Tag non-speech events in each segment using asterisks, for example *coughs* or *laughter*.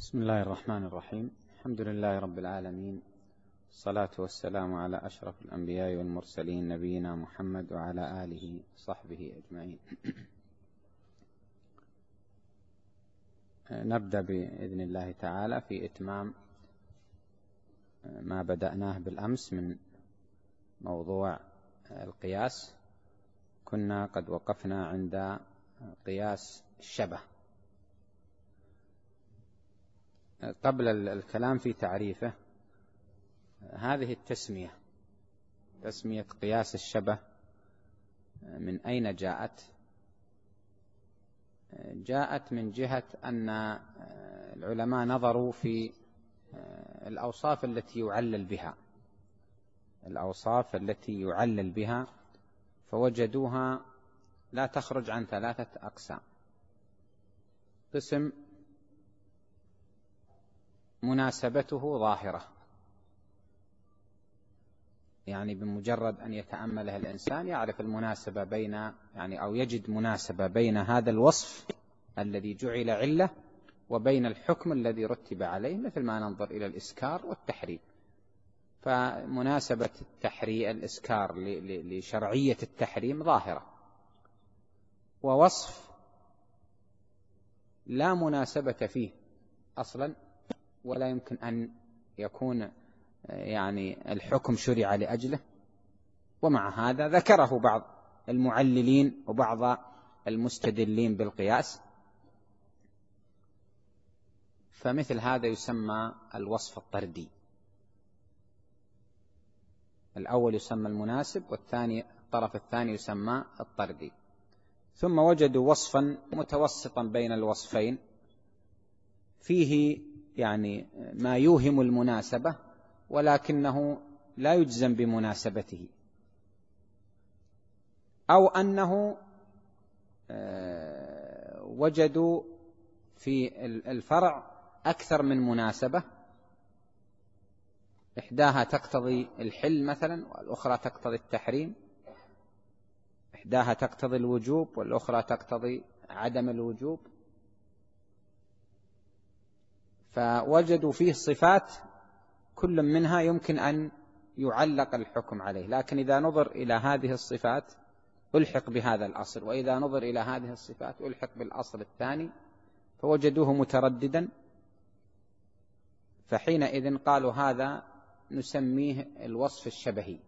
بسم الله الرحمن الرحيم. الحمد لله رب العالمين. الصلاة والسلام على أشرف الأنبياء والمرسلين نبينا محمد وعلى آله وصحبه أجمعين. *clears throat* نبدأ بإذن الله تعالى في إتمام ما بدأناه بالأمس من موضوع القياس. كنا قد وقفنا عند قياس الشبه. قبل الكلام في تعريفه هذه التسمية تسمية قياس الشبه من أين جاءت؟ جاءت من جهة أن العلماء نظروا في الأوصاف التي يعلل بها. الأوصاف التي يعلل بها فوجدوها لا تخرج عن ثلاثة أقسام. قسم مناسبته ظاهرة. يعني بمجرد أن يتأملها الإنسان يعرف المناسبة بين يعني أو يجد مناسبة بين هذا الوصف الذي جعل علة وبين الحكم الذي رتب عليه مثل ما ننظر إلى الإسكار والتحريم. فمناسبة التحريم الإسكار لشرعية التحريم ظاهرة. ووصف لا مناسبة فيه أصلا ولا يمكن أن يكون يعني الحكم شرع لأجله. ومع هذا ذكره بعض المعللين وبعض المستدلين بالقياس. فمثل هذا يسمى الوصف الطردي. الأول يسمى المناسب والثاني الطرف الثاني يسمى الطردي. ثم وجدوا وصفا متوسطا بين الوصفين. فيه يعني ما يوهم المناسبة ولكنه لا يجزم بمناسبته. أو أنه آه، وجدوا في الفرع أكثر من مناسبة. إحداها تقتضي الحل مثلا والأخرى تقتضي التحريم. إحداها تقتضي الوجوب والأخرى تقتضي عدم الوجوب. فوجدوا فيه صفات كل منها يمكن أن يعلق الحكم عليه. لكن إذا نظر إلى هذه الصفات ألحق بهذا الأصل وإذا نظر إلى هذه الصفات ألحق بالأصل الثاني فوجدوه مترددا. فحينئذ قالوا هذا نسميه الوصف الشبهي.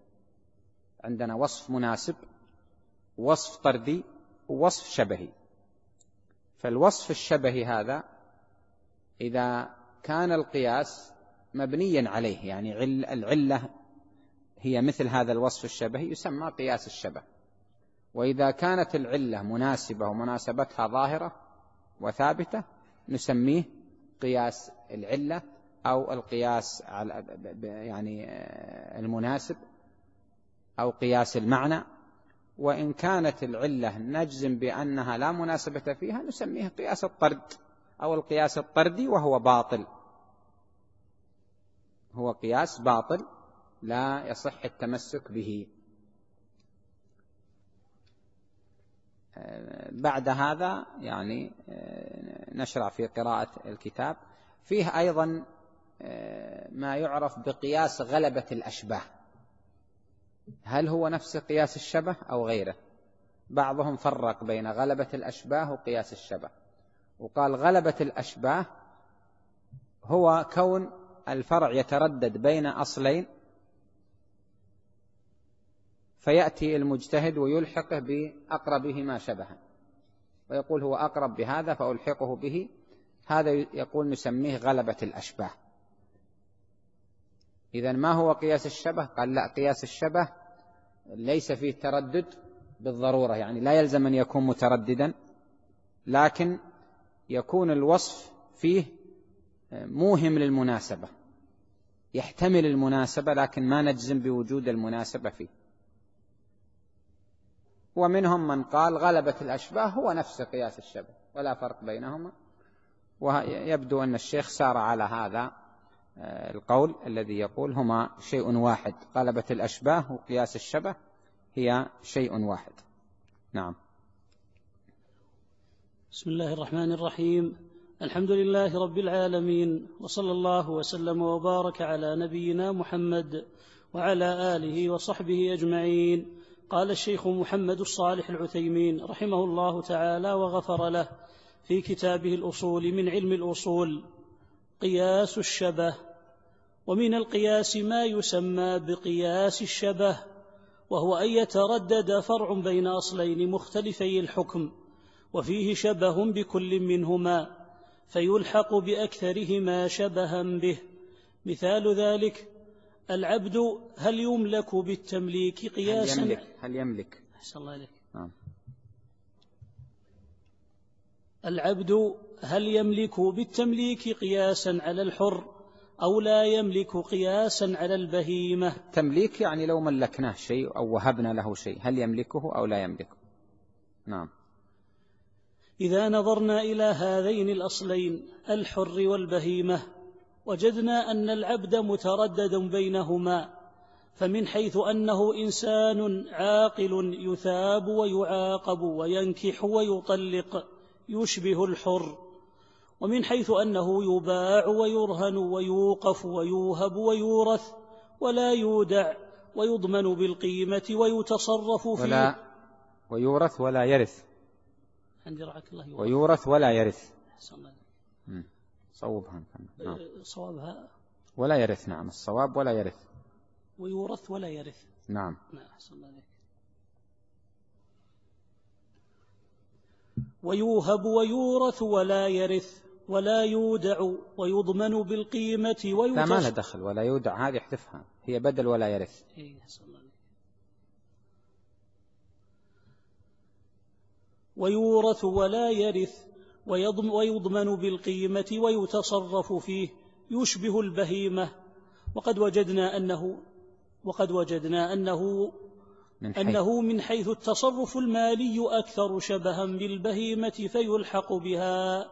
عندنا وصف مناسب وصف طردي ووصف شبهي. فالوصف الشبهي هذا إذا كان القياس مبنيا عليه يعني العلة هي مثل هذا الوصف الشبهي يسمى قياس الشبه. وإذا كانت العلة مناسبة ومناسبتها ظاهرة وثابتة نسميه قياس العلة أو القياس على يعني المناسب أو قياس المعنى. وإن كانت العلة نجزم بأنها لا مناسبة فيها نسميه قياس الطرد. أو القياس الطردي وهو باطل. هو قياس باطل لا يصح التمسك به. بعد هذا يعني نشرع في قراءة الكتاب. فيه أيضا ما يعرف بقياس غلبة الأشباه. هل هو نفس قياس الشبه أو غيره؟ بعضهم فرق بين غلبة الأشباه وقياس الشبه. وقال غلبة الأشباه هو كون الفرع يتردد بين أصلين فيأتي المجتهد ويلحقه بأقربهما شبها. ويقول هو أقرب بهذا فألحقه به. هذا يقول نسميه غلبة الأشباه. إذا ما هو قياس الشبه؟ قال لا قياس الشبه ليس فيه تردد بالضرورة يعني لا يلزم أن يكون مترددا لكن يكون الوصف فيه موهم للمناسبة يحتمل المناسبة لكن ما نجزم بوجود المناسبة فيه. ومنهم من قال غلبة الأشباه هو نفس قياس الشبه ولا فرق بينهما. ويبدو أن الشيخ سار على هذا آه، القول الذي يقول هما شيء واحد. غلبة الأشباه وقياس الشبه هي شيء واحد. نعم. بسم الله الرحمن الرحيم. الحمد لله رب العالمين وصلى الله وسلم وبارك على نبينا محمد وعلى آله وصحبه أجمعين. قال الشيخ محمد الصالح العثيمين رحمه الله تعالى وغفر له في كتابه الأصول من علم الأصول قياس الشبه. ومن القياس ما يسمى بقياس الشبه وهو أن يتردد فرع بين أصلين مختلفي الحكم. وفيه شبه بكل منهما فيلحق بأكثرهما شبها به. مثال ذلك العبد هل يملك بالتمليك قياسا؟ هل يملك؟ هل يملك؟ أحسن الله عليك نعم. العبد هل يملك بالتمليك قياسا على الحر أو لا يملك قياسا على البهيمة؟ تمليك يعني لو ملكناه شيء أو وهبنا له شيء هل يملكه أو لا يملكه؟ نعم. إذا نظرنا إلى هذين الأصلين الحر والبهيمة. وجدنا أن العبد متردد بينهما فمن حيث أنه إنسان عاقل يثاب ويعاقب وينكح ويطلق يشبه الحر. ومن حيث أنه يباع ويرهن ويوقف ويوهب ويورث ولا يودع ويضمن بالقيمة ويتصرف فيه. ولا ويورث ولا يرث. عندي رعاك الله يورث ويورث ولا يرث. صوبها نعم. أه، صوابها؟ ولا يرث نعم. الصواب ولا يرث. ويورث ولا يرث. نعم. نعم أحسن الله عليك. ويوهب ويورث ولا يرث ولا يودع ويضمن بالقيمة ويتص... لا ما دخل ولا يودع. هذه احذفها هي بدل ولا يرث. إيه ويورث ولا يرث ويضمن بالقيمة ويتصرف فيه يشبه البهيمة. وقد وجدنا أنه وقد وجدنا أنه من حيث أنه من حيث التصرف المالي أكثر شبها بالبهيمة فيلحق بها.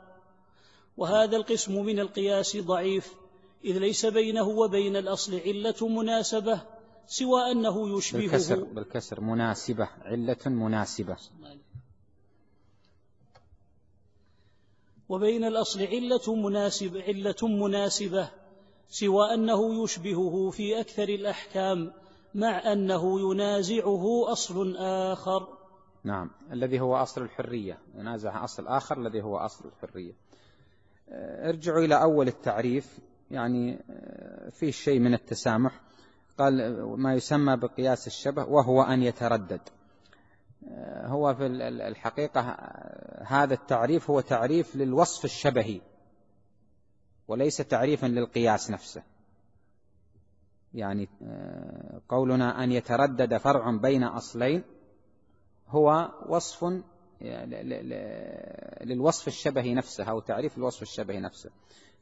وهذا القسم من القياس ضعيف إذ ليس بينه وبين الأصل علة مناسبة سوى أنه يشبهه. بالكسر, بالكسر مناسبة علة مناسبة. وبين الأصل علة مناسبة, علة مناسبة سوى أنه يشبهه في أكثر الأحكام مع أنه ينازعه أصل آخر. نعم الذي هو أصل الحرية ينازع أصل آخر الذي هو أصل الحرية. آه، ارجعوا إلى أول التعريف يعني آه، فيه شيء من التسامح. قال ما يسمى بقياس الشبه وهو أن يتردد. هو في الحقيقة هذا التعريف هو تعريف للوصف الشبهي وليس تعريفا للقياس نفسه. يعني آه، قولنا أن يتردد فرع بين أصلين هو وصف للوصف الشبهي نفسه أو تعريف الوصف الشبهي نفسه.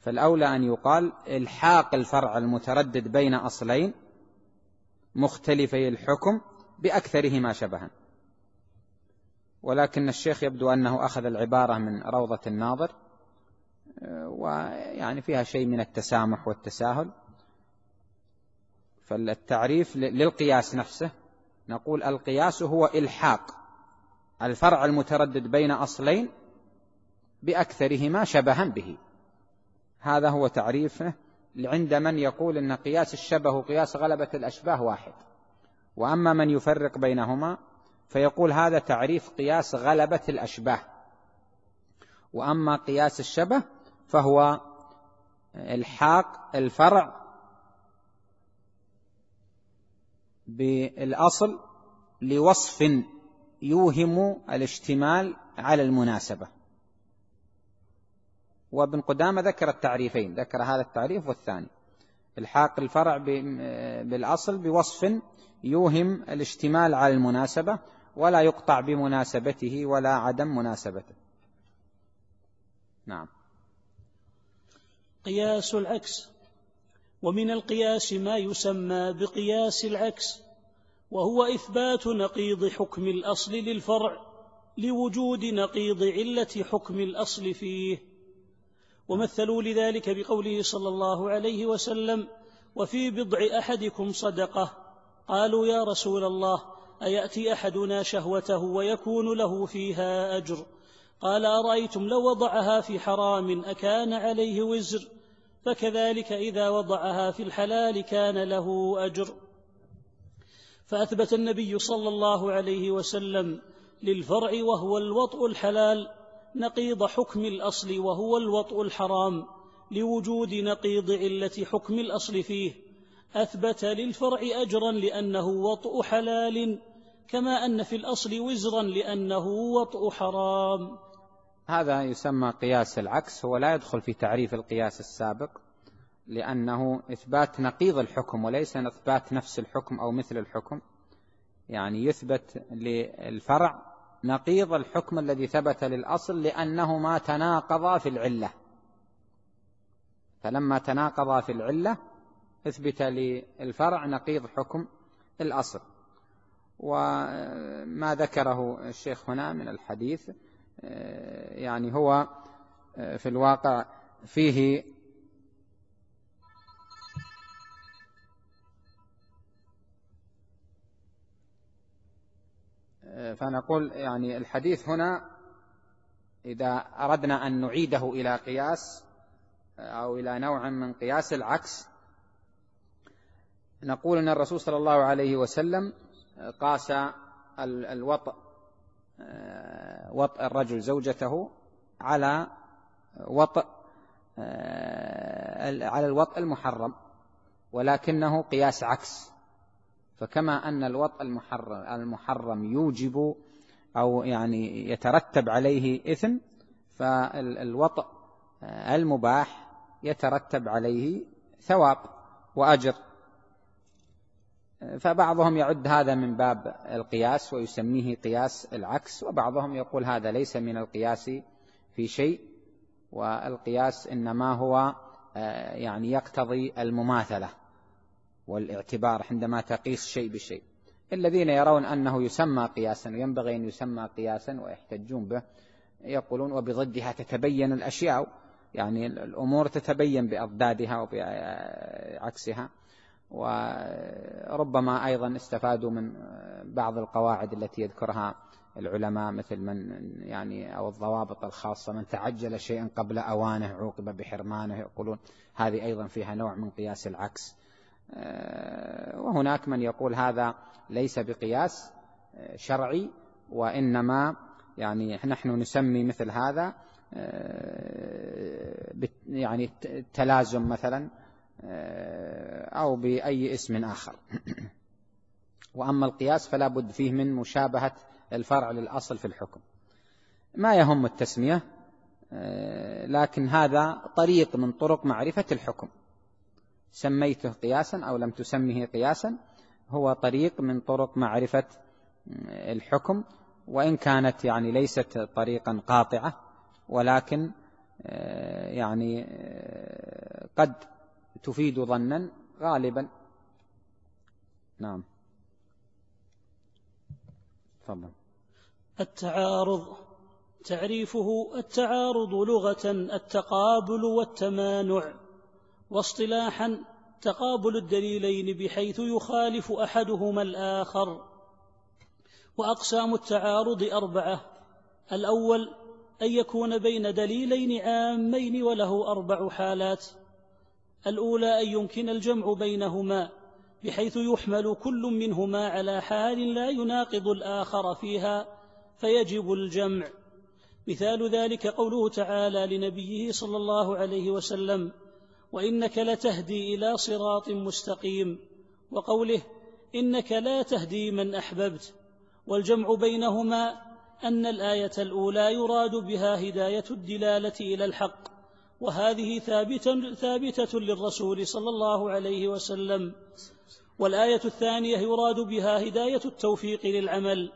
فالأولى أن يقال إلحاق الفرع المتردد بين أصلين مختلفي الحكم بأكثرهما شبها. ولكن الشيخ يبدو أنه أخذ العبارة من روضة الناظر ويعني فيها شيء من التسامح والتساهل. فالتعريف للقياس نفسه نقول القياس هو إلحاق الفرع المتردد بين أصلين بأكثرهما شبها به. هذا هو تعريفه عند من يقول أن قياس الشبه وقياس غلبة الأشباه واحد. وأما من يفرق بينهما فيقول هذا تعريف قياس غلبة الأشباه. وأما قياس الشبه فهو الحاق الفرع بالأصل لوصف يوهم الاشتمال على المناسبة. وابن قدامة ذكر التعريفين ذكر هذا التعريف والثاني. الحاق الفرع بالأصل بوصف يوهم الاشتمال على المناسبة ولا يقطع بمناسبته ولا عدم مناسبته. نعم. قياس العكس. ومن القياس ما يسمى بقياس العكس وهو إثبات نقيض حكم الأصل للفرع لوجود نقيض علة حكم الأصل فيه. ومثلوا لذلك بقوله صلى الله عليه وسلم وفي بضع أحدكم صدقة. قالوا يا رسول الله أيأتي أحدنا شهوته ويكون له فيها أجر؟ قال أرأيتم لو وضعها في حرام أكان عليه وزر فكذلك إذا وضعها في الحلال كان له أجر. فأثبت النبي صلى الله عليه وسلم للفرع وهو الوطء الحلال نقيض حكم الأصل وهو الوطء الحرام لوجود نقيض علة حكم الأصل فيه. أثبت للفرع أجرا لأنه وطء حلال كما أن في الأصل وزرا لأنه وطء حرام. هذا يسمى قياس العكس هو لا يدخل في تعريف القياس السابق لأنه إثبات نقيض الحكم وليس إثبات نفس الحكم أو مثل الحكم. يعني يثبت للفرع نقيض الحكم الذي ثبت للأصل لأنهما تناقضا في العلة. فلما تناقضا في العلة إثبت للفرع نقيض حكم الأصل. وما ذكره الشيخ هنا من الحديث يعني هو في الواقع فيه فنقول يعني الحديث هنا إذا أردنا أن نعيده إلى قياس أو إلى نوع من قياس العكس نقول أن الرسول صلى الله عليه وسلم قاس الوطأ وطأ الرجل زوجته على وطأ على الوطأ المحرم ولكنه قياس عكس. فكما أن الوطء المحرم, المحرم يوجب أو يعني يترتب عليه إثم فالوطء المباح يترتب عليه ثواب وأجر. فبعضهم يعد هذا من باب القياس ويسميه قياس العكس وبعضهم يقول هذا ليس من القياس في شيء والقياس إنما هو يعني يقتضي المماثلة والاعتبار عندما تقيس شيء بشيء. الذين يرون أنه يسمى قياسا وينبغي أن يسمى قياسا ويحتجون به يقولون وبضدها تتبين الأشياء يعني الأمور تتبين بأضدادها وبعكسها. وربما أيضا استفادوا من بعض القواعد التي يذكرها العلماء مثل من يعني أو الضوابط الخاصة من تعجل شيئا قبل أوانه عوقب بحرمانه يقولون هذه أيضا فيها نوع من قياس العكس. آه، وهناك من يقول هذا ليس بقياس آه، شرعي وإنما يعني نحن نسمي مثل هذا آه، يعني التلازم مثلا أو بأي اسم آخر. *clears throat* وأما القياس فلا بد فيه من مشابهة الفرع للأصل في الحكم. ما يهم التسمية لكن هذا طريق من طرق معرفة الحكم. سميته قياسا أو لم تسمه قياسا هو طريق من طرق معرفة الحكم. وإن كانت يعني ليست طريقا قاطعة ولكن آه، يعني آه، قد تفيد ظنا غالبا. نعم. تفضل. التعارض تعريفه التعارض لغة التقابل والتمانع. واصطلاحا تقابل الدليلين بحيث يخالف أحدهما الآخر. وأقسام التعارض أربعة. الأول أن يكون بين دليلين عامين وله أربع حالات. الأولى أن يمكن الجمع بينهما بحيث يحمل كل منهما على حال لا يناقض الآخر فيها فيجب الجمع. مثال ذلك قوله تعالى لنبيه صلى الله عليه وسلم وإنك لتهدي إلى صراط مستقيم وقوله إنك لا تهدي من أحببت. والجمع بينهما أن الآية الأولى يراد بها هداية الدلالة إلى الحق. وهذه ثابته ثابتة للرسول صلى الله عليه وسلم. والآية الثانية يراد بها هداية التوفيق للعمل.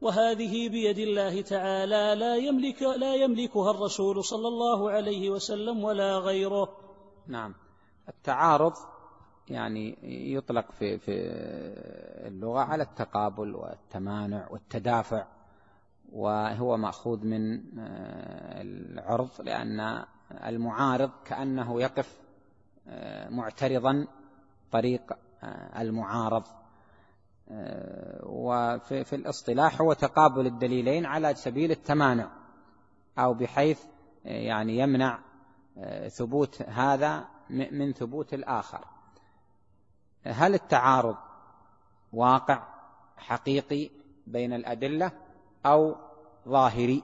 وهذه بيد الله تعالى لا يملك لا يملكها الرسول صلى الله عليه وسلم ولا غيره. نعم. التعارض يعني يطلق في في اللغة على التقابل والتمانع والتدافع وهو مأخوذ من آه، العرض لأن المعارض كأنه يقف آه، معترضا طريق آه، المعارض. وفي الاصطلاح هو تقابل الدليلين على سبيل التمانع أو بحيث يعني يمنع ثبوت هذا من ثبوت الآخر. هل التعارض واقع حقيقي بين الأدلة أو ظاهري؟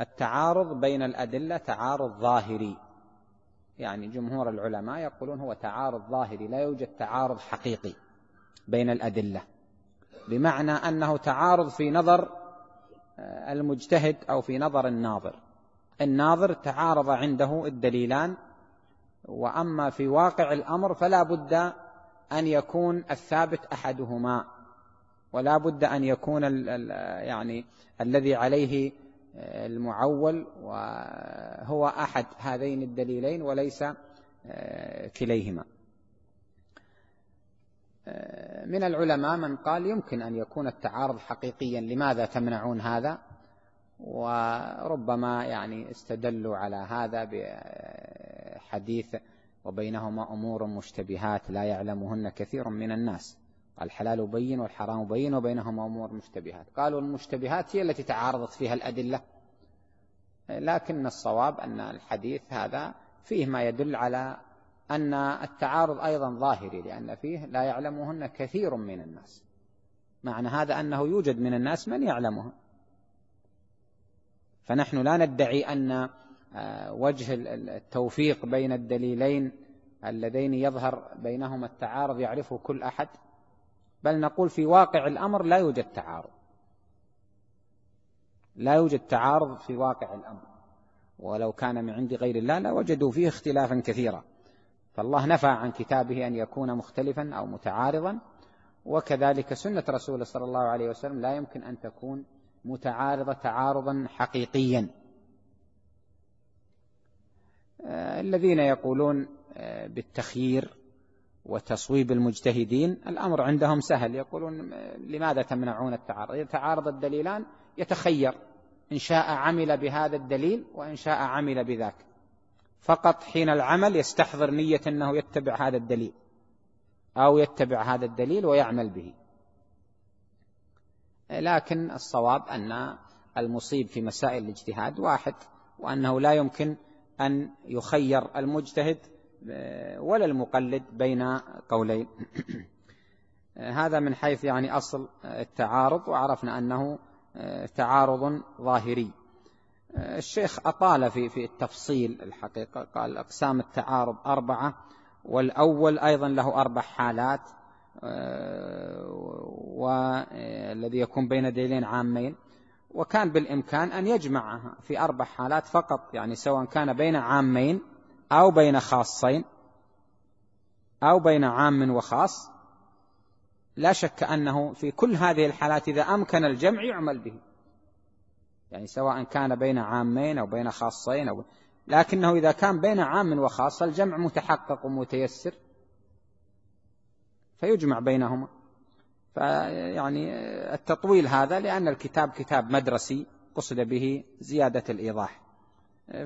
التعارض بين الأدلة تعارض ظاهري. يعني جمهور العلماء يقولون هو تعارض ظاهري لا يوجد تعارض حقيقي بين الأدلة. بمعنى أنه تعارض في نظر آه، المجتهد أو في نظر الناظر. الناظر تعارض عنده الدليلان وأما في واقع الأمر فلا بد أن يكون الثابت أحدهما ولا بد أن يكون يعني الذي عليه المعول وهو أحد هذين الدليلين وليس آه، كليهما. آه، من العلماء من قال يمكن أن يكون التعارض حقيقيا لماذا تمنعون هذا؟ وربما يعني استدلوا على هذا بحديث وبينهما أمور مشتبهات لا يعلمهن كثير من الناس. الحلال بين والحرام بين وبينهما أمور مشتبهات. قالوا المشتبهات هي التي تعارضت فيها الأدلة. لكن الصواب أن الحديث هذا فيه ما يدل على أن التعارض أيضا ظاهري لأن فيه لا يعلمهن كثير من الناس. معنى هذا أنه يوجد من الناس من يعلمها فنحن لا ندعي أن آه، وجه التوفيق بين الدليلين اللذين يظهر بينهما التعارض يعرفه كل أحد. بل نقول في واقع الأمر لا يوجد تعارض. لا يوجد تعارض في واقع الأمر. ولو كان من عند غير الله لوجدوا فيه اختلافا كثيرا. فالله نفى عن كتابه أن يكون مختلفا أو متعارضا وكذلك سنة رسوله صلى الله عليه وسلم لا يمكن أن تكون متعارضة تعارضا حقيقيا. آه، الذين يقولون آه، بالتخيير وتصويب المجتهدين الأمر عندهم سهل. يقولون لماذا تمنعون التعارض؟ إذا تعارض الدليلان يتخير. إن شاء عمل بهذا الدليل وإن شاء عمل بذاك. فقط حين العمل يستحضر نية أنه يتبع هذا الدليل أو يتبع هذا الدليل ويعمل به. لكن الصواب أن المصيب في مسائل الاجتهاد واحد وأنه لا يمكن أن يخير المجتهد ولا المقلد بين قولين. *clears throat* هذا من حيث يعني أصل التعارض وعرفنا أنه تعارض ظاهري. الشيخ أطال في في التفصيل الحقيقة قال أقسام التعارض أربعة والأول أيضا له أربع حالات والذي يكون بين دليلين عامين. وكان بالإمكان أن يجمعها في أربع حالات فقط يعني سواء كان بين عامين أو بين خاصين أو بين عام وخاص لا شك أنه في كل هذه الحالات إذا أمكن الجمع يعمل به. يعني سواء كان بين عامين أو بين خاصين أو لكنه إذا كان بين عام وخاص الجمع متحقق ومتيسر فيجمع بينهما. فيعني التطويل هذا لأن الكتاب كتاب مدرسي قصد به زيادة الإيضاح.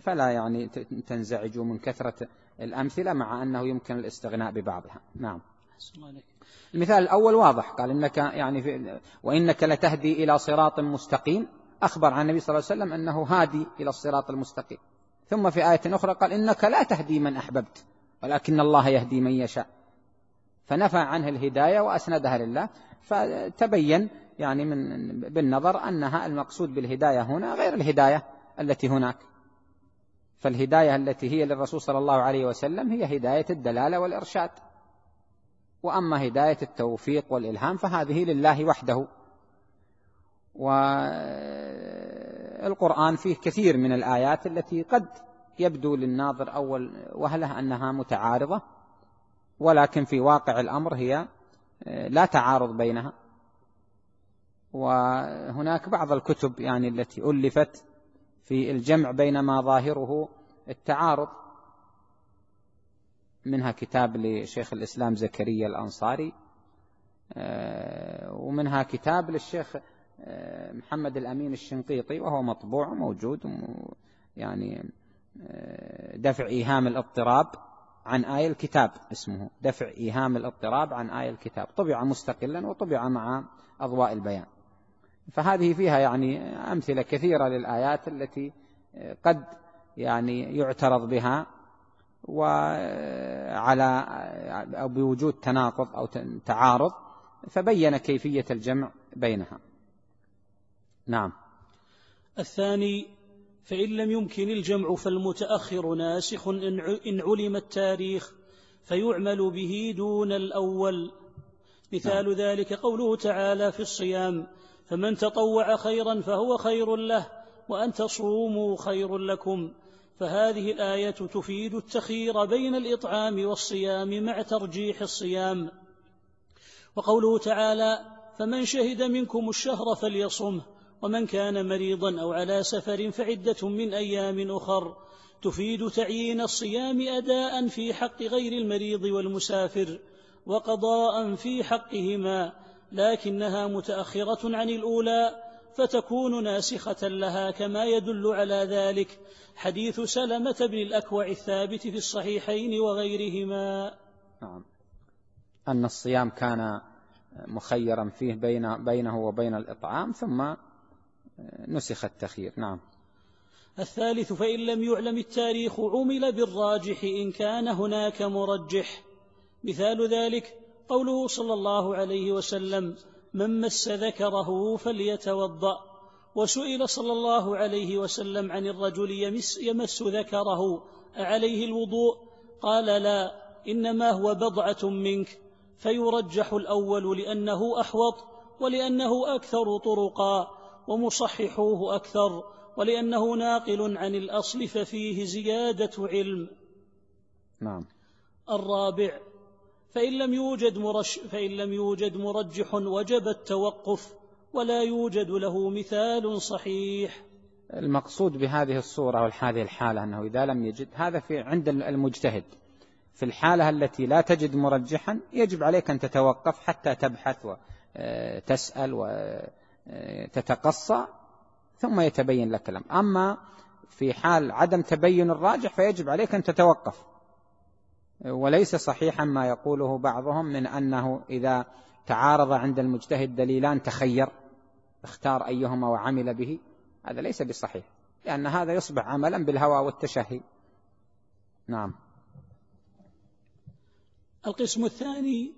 فلا يعني تنزعجوا من كثرة الأمثلة مع أنه يمكن الاستغناء ببعضها. نعم. المثال الأول واضح. قال إنك يعني في وإنك لتهدي إلى صراط مستقيم. أخبر عن النبي صلى الله عليه وسلم أنه هادي إلى الصراط المستقيم. ثم في آية أخرى قال إنك لا تهدي من أحببت ولكن الله يهدي من يشاء. فنفى عنه الهداية وأسندها لله. فتبين يعني من بالنظر أنها المقصود بالهداية هنا غير الهداية التي هناك. فالهداية التي هي للرسول صلى الله عليه وسلم هي هداية الدلالة والإرشاد. وأما هداية التوفيق والإلهام فهذه لله وحده. والقرآن فيه كثير من الآيات التي قد يبدو للناظر أول وهلة أنها متعارضة ولكن في واقع الأمر هي لا تعارض بينها. وهناك بعض الكتب يعني التي ألفت في الجمع بين ما ظاهره التعارض منها كتاب لشيخ الإسلام زكريا الأنصاري آه، ومنها كتاب للشيخ آه، محمد الأمين الشنقيطي وهو مطبوع وموجود يعني آه، دفع إيهام الاضطراب عن آية الكتاب اسمه. دفع إيهام الاضطراب عن آية الكتاب. طبع مستقلا وطبع مع أضواء البيان. فهذه فيها يعني أمثلة كثيرة للآيات التي قد يعني يعترض بها وعلى أو بوجود تناقض أو تعارض فبين كيفية الجمع بينها. نعم. الثاني فإن لم يمكن الجمع فالمتأخر ناسخ إن علم التاريخ فيعمل به دون الأول. مثال نعم. ذلك قوله تعالى في الصيام فمن تطوع خيرا فهو خير له وأن تصوموا خير لكم. فهذه الآية تفيد التخيير بين الإطعام والصيام مع ترجيح الصيام. وقوله تعالى فمن شهد منكم الشهر فليصمه ومن كان مريضا أو على سفر فعدة من أيام أخر تفيد تعيين الصيام أداء في حق غير المريض والمسافر وقضاء في حقهما. لكنها متأخرة عن الأولى فتكون ناسخة لها كما يدل على ذلك حديث سلمة بن الأكوع الثابت في الصحيحين وغيرهما. نعم. أن الصيام كان مخيرا فيه بين بينه وبين الإطعام ثم نسخ التخيير. نعم. الثالث فإن لم يعلم التاريخ عمل بالراجح إن كان هناك مرجح. مثال ذلك قوله صلى الله عليه وسلم من مس ذكره فليتوضأ. وسئل صلى الله عليه وسلم عن الرجل يمس, يمس ذكره أعليه الوضوء؟ قال لا إنما هو بضعة منك. فيرجح الأول لأنه أحوط ولأنه أكثر طرقا ومصححوه أكثر ولأنه ناقل عن الأصل ففيه زيادة علم. نعم. الرابع فإن لم يوجد مرش فإن لم يوجد مرجح وجب التوقف ولا يوجد له مثال صحيح. المقصود بهذه الصورة وهذه الحالة أنه إذا لم يجد هذا في عند المجتهد. في الحالة التي لا تجد مرجحا يجب عليك أن تتوقف حتى تبحث وتسأل وتتقصى ثم يتبين لك الأمر. أما في حال عدم تبين الراجح فيجب عليك أن تتوقف. وليس صحيحا ما يقوله بعضهم من أنه إذا تعارض عند المجتهد دليلان تخير اختار أيهما وعمل به هذا ليس بصحيح لأن هذا يصبح عملا بالهوى والتشهي. نعم. القسم الثاني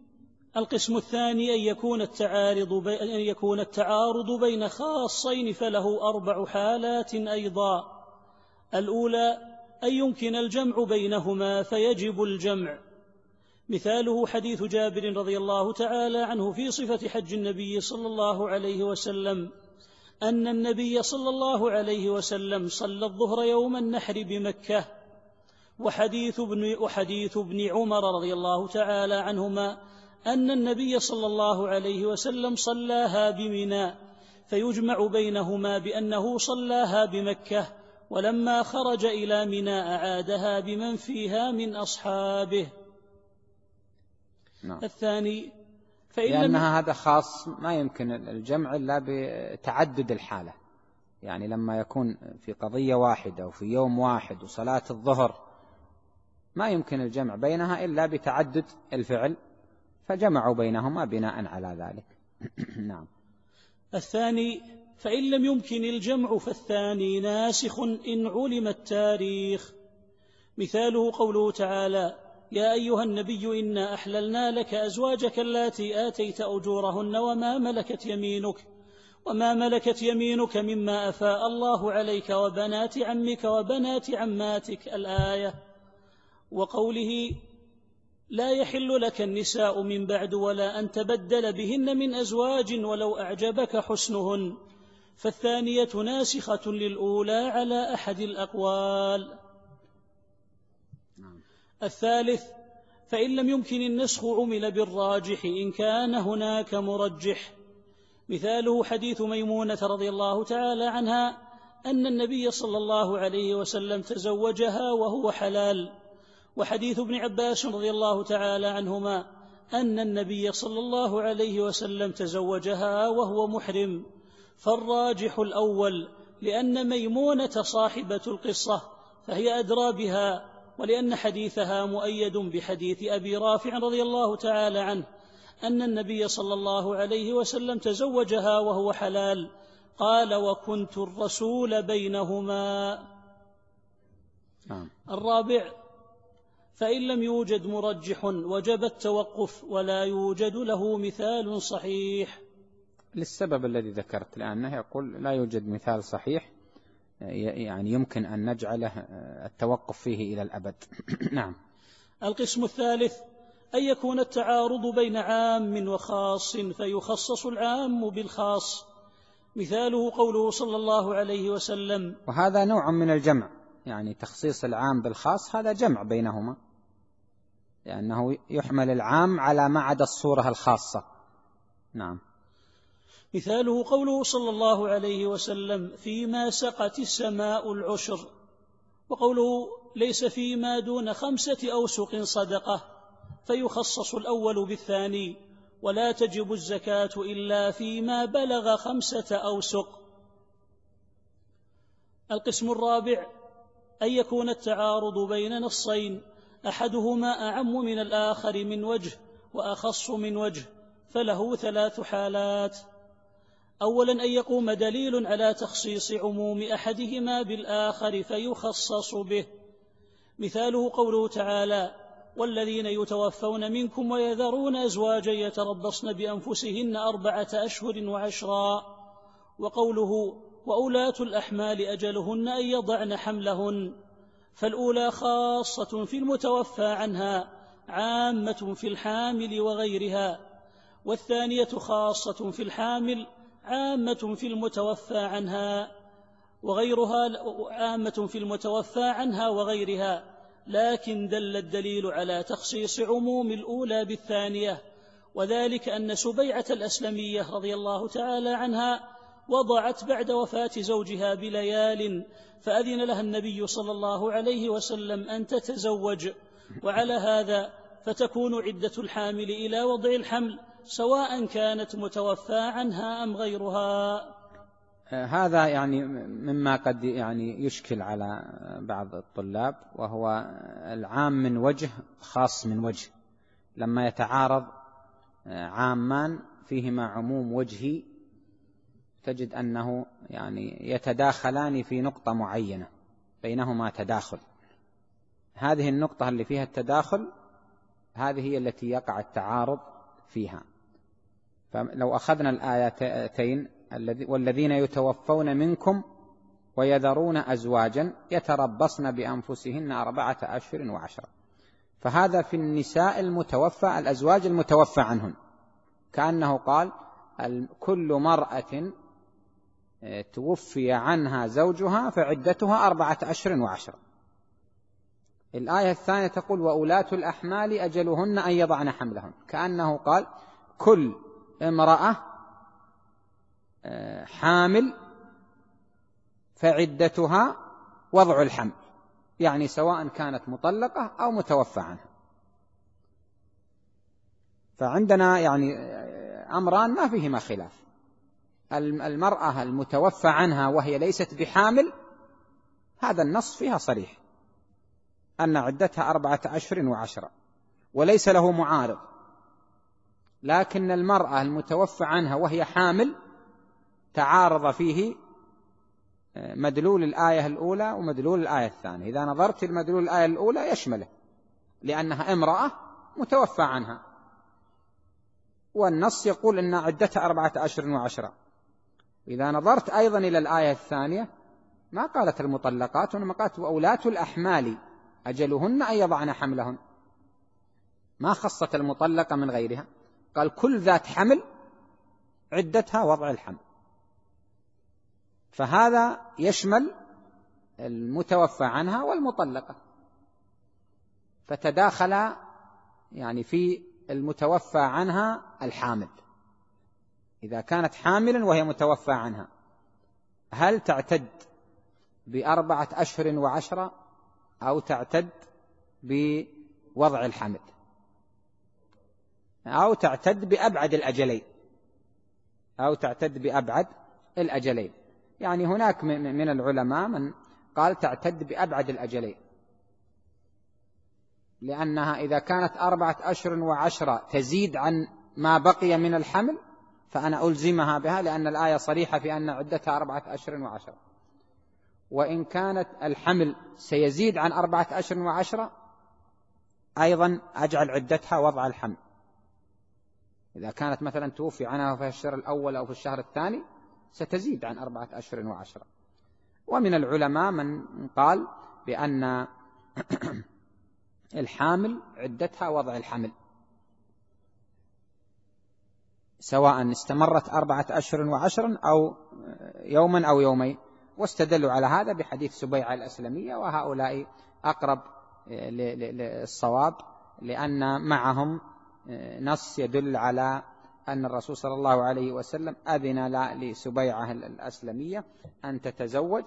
القسم الثاني أن يكون التعارض أن يكون التعارض بين خاصين فله أربع حالات أيضا. الأولى أن يمكن الجمع بينهما فيجب الجمع. مثاله حديث جابر رضي الله تعالى عنه في صفة حج النبي صلى الله عليه وسلم أن النبي صلى الله عليه وسلم صلى الظهر يوم النحر بمكة. وحديث ابن وحديث ابن عمر رضي الله تعالى عنهما أن النبي صلى الله عليه وسلم صلاها بمنى. فيجمع بينهما بأنه صلاها بمكة. ولما خرج إلى منى أعادها بمن فيها من أصحابه. نعم. الثاني فإن لأنها هذا خاص ما يمكن الجمع إلا بتعدد الحالة. يعني لما يكون في قضية واحدة وفي يوم واحد وصلاة الظهر ما يمكن الجمع بينها إلا بتعدد الفعل فجمعوا بينهما بناء على ذلك. *clears throat* نعم. الثاني فإن لم يمكن الجمع فالثاني ناسخ إن علم التاريخ. مثاله قوله تعالى يا أيها النبي إنا أحللنا لك أزواجك اللاتي آتيت أجورهن وما ملكت يمينك وما ملكت يمينك مما أفاء الله عليك وبنات عمك وبنات عماتك. الآية وقوله لا يحل لك النساء من بعد ولا أن تبدل بهن من أزواج ولو أعجبك حسنهن. فالثانية ناسخة للأولى على أحد الأقوال. نعم. الثالث فإن لم يمكن النسخ عمل بالراجح إن كان هناك مرجح. مثاله حديث ميمونة رضي الله تعالى عنها أن النبي صلى الله عليه وسلم تزوجها وهو حلال. وحديث ابن عباس رضي الله تعالى عنهما أن النبي صلى الله عليه وسلم تزوجها وهو محرم. فالراجح الأول لأن ميمونة صاحبة القصة فهي أدرى بها ولأن حديثها مؤيد بحديث أبي رافع رضي الله تعالى عنه أن النبي صلى الله عليه وسلم تزوجها وهو حلال قال وكنت الرسول بينهما نعم. الرابع فإن لم يوجد مرجح وجب التوقف ولا يوجد له مثال صحيح للسبب الذي ذكرت لأنه يقول لا يوجد مثال صحيح يعني يمكن أن نجعله التوقف فيه إلى الأبد. *coughs* نعم. القسم الثالث أن يكون التعارض بين عام وخاص فيخصص العام بالخاص. مثاله قوله صلى الله عليه وسلم. وهذا نوع من الجمع يعني تخصيص العام بالخاص هذا جمع بينهما لأنه يحمل العام على ما عدا الصورة الخاصة. نعم. مثاله قوله صلى الله عليه وسلم فيما سقت السماء العشر. وقوله ليس فيما دون خمسة أوسق صدقة. فيخصص الأول بالثاني ولا تجب الزكاة إلا فيما بلغ خمسة أوسق. القسم الرابع أن يكون التعارض بين نصين أحدهما أعم من الآخر من وجه وأخص من وجه فله ثلاث حالات. اولا أن يقوم دليل على تخصيص عموم أحدهما بالآخر فيخصص به. مثاله قوله تعالى والذين يتوفون منكم ويذرون ازواجا يتربصن بأنفسهن أربعة أشهر وعشرا. وقوله وأولاة الأحمال أجلهن أن يضعن حملهن. فالأولى خاصة في المتوفى عنها عامة في الحامل وغيرها. والثانية خاصة في الحامل عامة في المتوفى عنها وغيرها عامة في المتوفى عنها وغيرها لكن دل الدليل على تخصيص عموم الأولى بالثانية وذلك أن سبيعة الأسلمية رضي الله تعالى عنها وضعت بعد وفاة زوجها بليال فأذن لها النبي صلى الله عليه وسلم أن تتزوج وعلى هذا فتكون عدة الحامل إلى وضع الحمل سواء كانت متوفى عنها أم غيرها. هذا يعني مما قد يعني يشكل على بعض الطلاب وهو العام من وجه خاص من وجه لما يتعارض عامان فيهما عموم وجهي تجد أنه يعني يتداخلان في نقطة معينة بينهما تداخل. هذه النقطة اللي فيها التداخل هذه هي التي يقع التعارض فيها. فلو أخذنا الآيتين والذين يتوفون منكم ويذرون أزواجا يتربصن بأنفسهن أربعة أشهر وعشرة. فهذا في النساء المتوفى الأزواج المتوفى عنهن. كأنه قال كل مرأة آه، توفي عنها زوجها فعدتها أربعة أشهر وعشرة. الآية الثانية تقول وأولاة الأحمال أجلهن أن يضعن حملهن. كأنه قال كل امرأة آه، حامل فعدتها وضع الحمل يعني سواء كانت مطلقة أو متوفى عنها. فعندنا يعني آه، أمران ما فيهما خلاف. المرأة المتوفى عنها وهي ليست بحامل هذا النص فيها صريح أن عدتها أربعة أشهر وعشرة وليس له معارض. لكن المرأة المتوفى عنها وهي حامل تعارض فيه آه، مدلول الآية الأولى ومدلول الآية الثانية. إذا نظرت المدلول الآية الأولى يشمله لأنها امرأة متوفى عنها. والنص يقول أن عدتها أربعة أشهر وعشرة. إذا نظرت أيضا إلى الآية الثانية ما قالت المطلقات وإنما قالت وأولاة الأحمال أجلهن أن يضعن حملهن. ما خصت المطلقة من غيرها. قال كل ذات حمل عدتها وضع الحمل. فهذا يشمل المتوفى عنها والمطلقة. فتداخل يعني في المتوفى عنها الحامل. إذا كانت حاملا وهي متوفى عنها هل تعتد بأربعة أشهر وعشرة أو تعتد بوضع الحمل؟ أو تعتد بأبعد الأجلين. أو تعتد بأبعد الأجلين. يعني هناك من العلماء من قال تعتد بأبعد الأجلين. لأنها إذا كانت أربعة أشهر وعشرة تزيد عن ما بقي من الحمل فأنا ألزمها بها لأن الآية صريحة في أن عدتها أربعة أشهر وعشرة. وإن كانت الحمل سيزيد عن أربعة أشهر وعشرة أيضا أجعل عدتها وضع الحمل. إذا كانت مثلا توفي عنها في الشهر الأول أو في الشهر الثاني ستزيد عن أربعة أشهر وعشرة. ومن العلماء من قال بأن *clears throat* الحامل عدتها وضع الحمل. سواء استمرت أربعة أشهر وعشرا أو يوما أو يومين. واستدلوا على هذا بحديث سبيعة الأسلمية وهؤلاء أقرب للصواب لأن معهم نص يدل على أن الرسول صلى الله عليه وسلم أذن لسبيعة الأسلمية أن تتزوج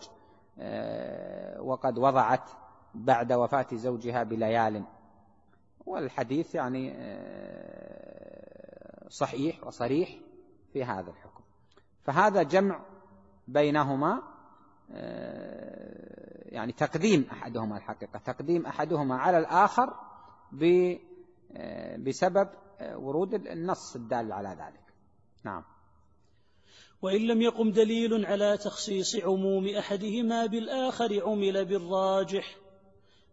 وقد وضعت بعد وفاة زوجها بليال. والحديث يعني صحيح وصريح في هذا الحكم. فهذا جمع بينهما يعني تقديم أحدهما الحقيقة تقديم أحدهما على الآخر بسبب ورود النص الدال على ذلك. نعم. وإن لم يقم دليل على تخصيص عموم أحدهما بالآخر عمل بالراجح.